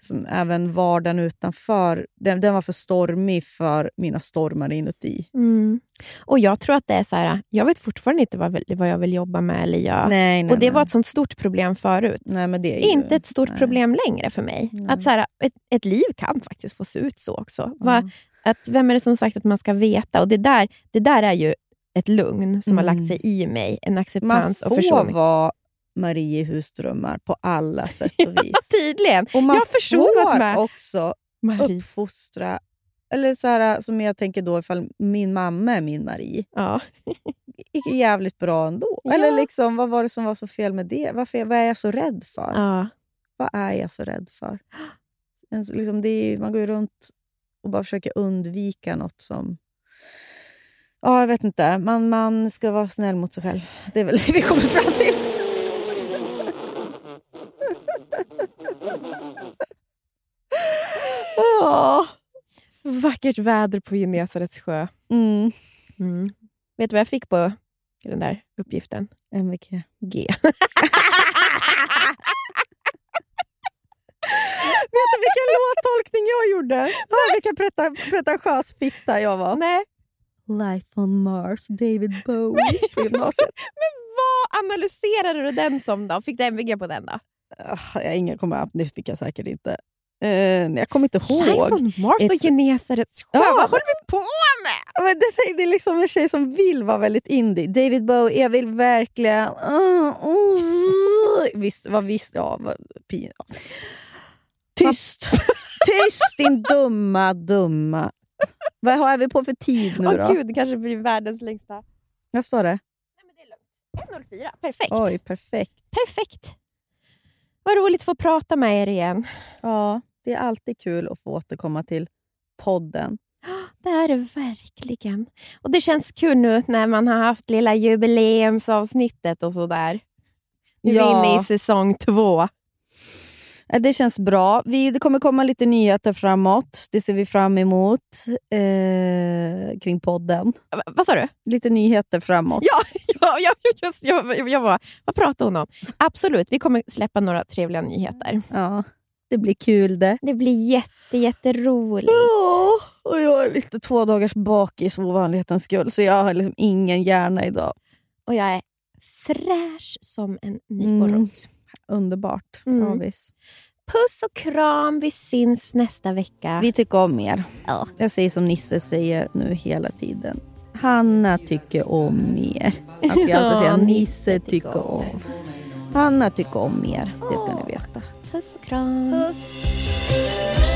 som även vardagen utanför, den, den var för stormig för mina stormar inuti. Mm. Och jag tror att det är så här, jag vet fortfarande inte vad, vad jag vill jobba med eller göra. Nej, nej, och det nej. var ett sånt stort problem förut. nej, men det är ju, Inte ett stort nej. problem längre för mig. Nej. Att så här, ett, ett liv kan faktiskt få se ut så också. Ja. Va, att, vem är det som sagt att man ska veta? Och Det där, det där är ju ett lugn som har Mm. lagt sig i mig. En Man acceptans och får förståelse. vara Marie husdrömmar på alla sätt och vis. Tydligen. Och man Jag får med också Marie. uppfostra, eller så här, som jag tänker då ifall min mamma är min Marie. Ja. gick jävligt bra ändå. Ja. Eller liksom, vad var det som var så fel med det? Varför, vad är jag så rädd för? Ja. Vad är jag så rädd för? En, liksom, det är, man går ju runt och bara försöker undvika något som... Ja, jag vet inte. Man, man ska vara snäll mot sig själv. Det är väl det vi kommer fram till. Ja. Vackert väder på Genesarets sjö. Mm. Mm. Vet du vad jag fick på den där uppgiften? MVK. G. Vet du vilken låttolkning jag gjorde? Ja, vilken pretentiös fitta jag var. Nej. Life on Mars, David Bowie på gymnasiet. Vad analyserade du den som då? Fick du MVG på den då? Ah, jag har ingen kommer upp, det fick jag säkert inte. Eh, jag kommer inte ihåg. on Mars och It's- Genesarets sjö. Ja, Vad håller vi på med? Men det, det är liksom en tjej som vill vara väldigt indie. David Bowie, jag vill verkligen... Uh, uh. Visst, vad visst, ja, vad, pin, ja. Tyst! Tyst din dumma, dumma... Vad har vi på för tid nu Åh då? gud, det kanske blir världens längsta. Vad står det? Nej, men det är lugnt. 1.04, perfekt. Oj, perfekt. Perfekt. Vad roligt att få prata med er igen. Ja, det är alltid kul att få återkomma till podden. Det är det verkligen. Och Det känns kul nu när man har haft lilla jubileumsavsnittet och sådär. Nu är vi Ja. inne i säsong två. Det känns bra. Vi, det kommer komma lite nyheter framåt. Det ser vi fram emot eh, kring podden. Va- Vad sa du? Lite nyheter framåt. Ja, ja, just, jag, jag, var, vad pratade hon om? Absolut, vi kommer släppa några trevliga nyheter. Ja, det blir kul det. Det blir jätte, jätteroligt. Ja, och jag är lite två dagars bakis för ovanlighetens skull, så jag har liksom ingen hjärna idag. Och jag är fräsch som en Mm. nyponros. Underbart. Mm. Ja, visst. Puss och kram, vi syns nästa vecka. Vi tycker om er. Ja. Jag säger som Nisse säger nu hela tiden. Hanna tycker om er. Han ska alltid säga Nisse tycker om. Hanna tycker om er. Det ska ni veta. Puss och kram. Vi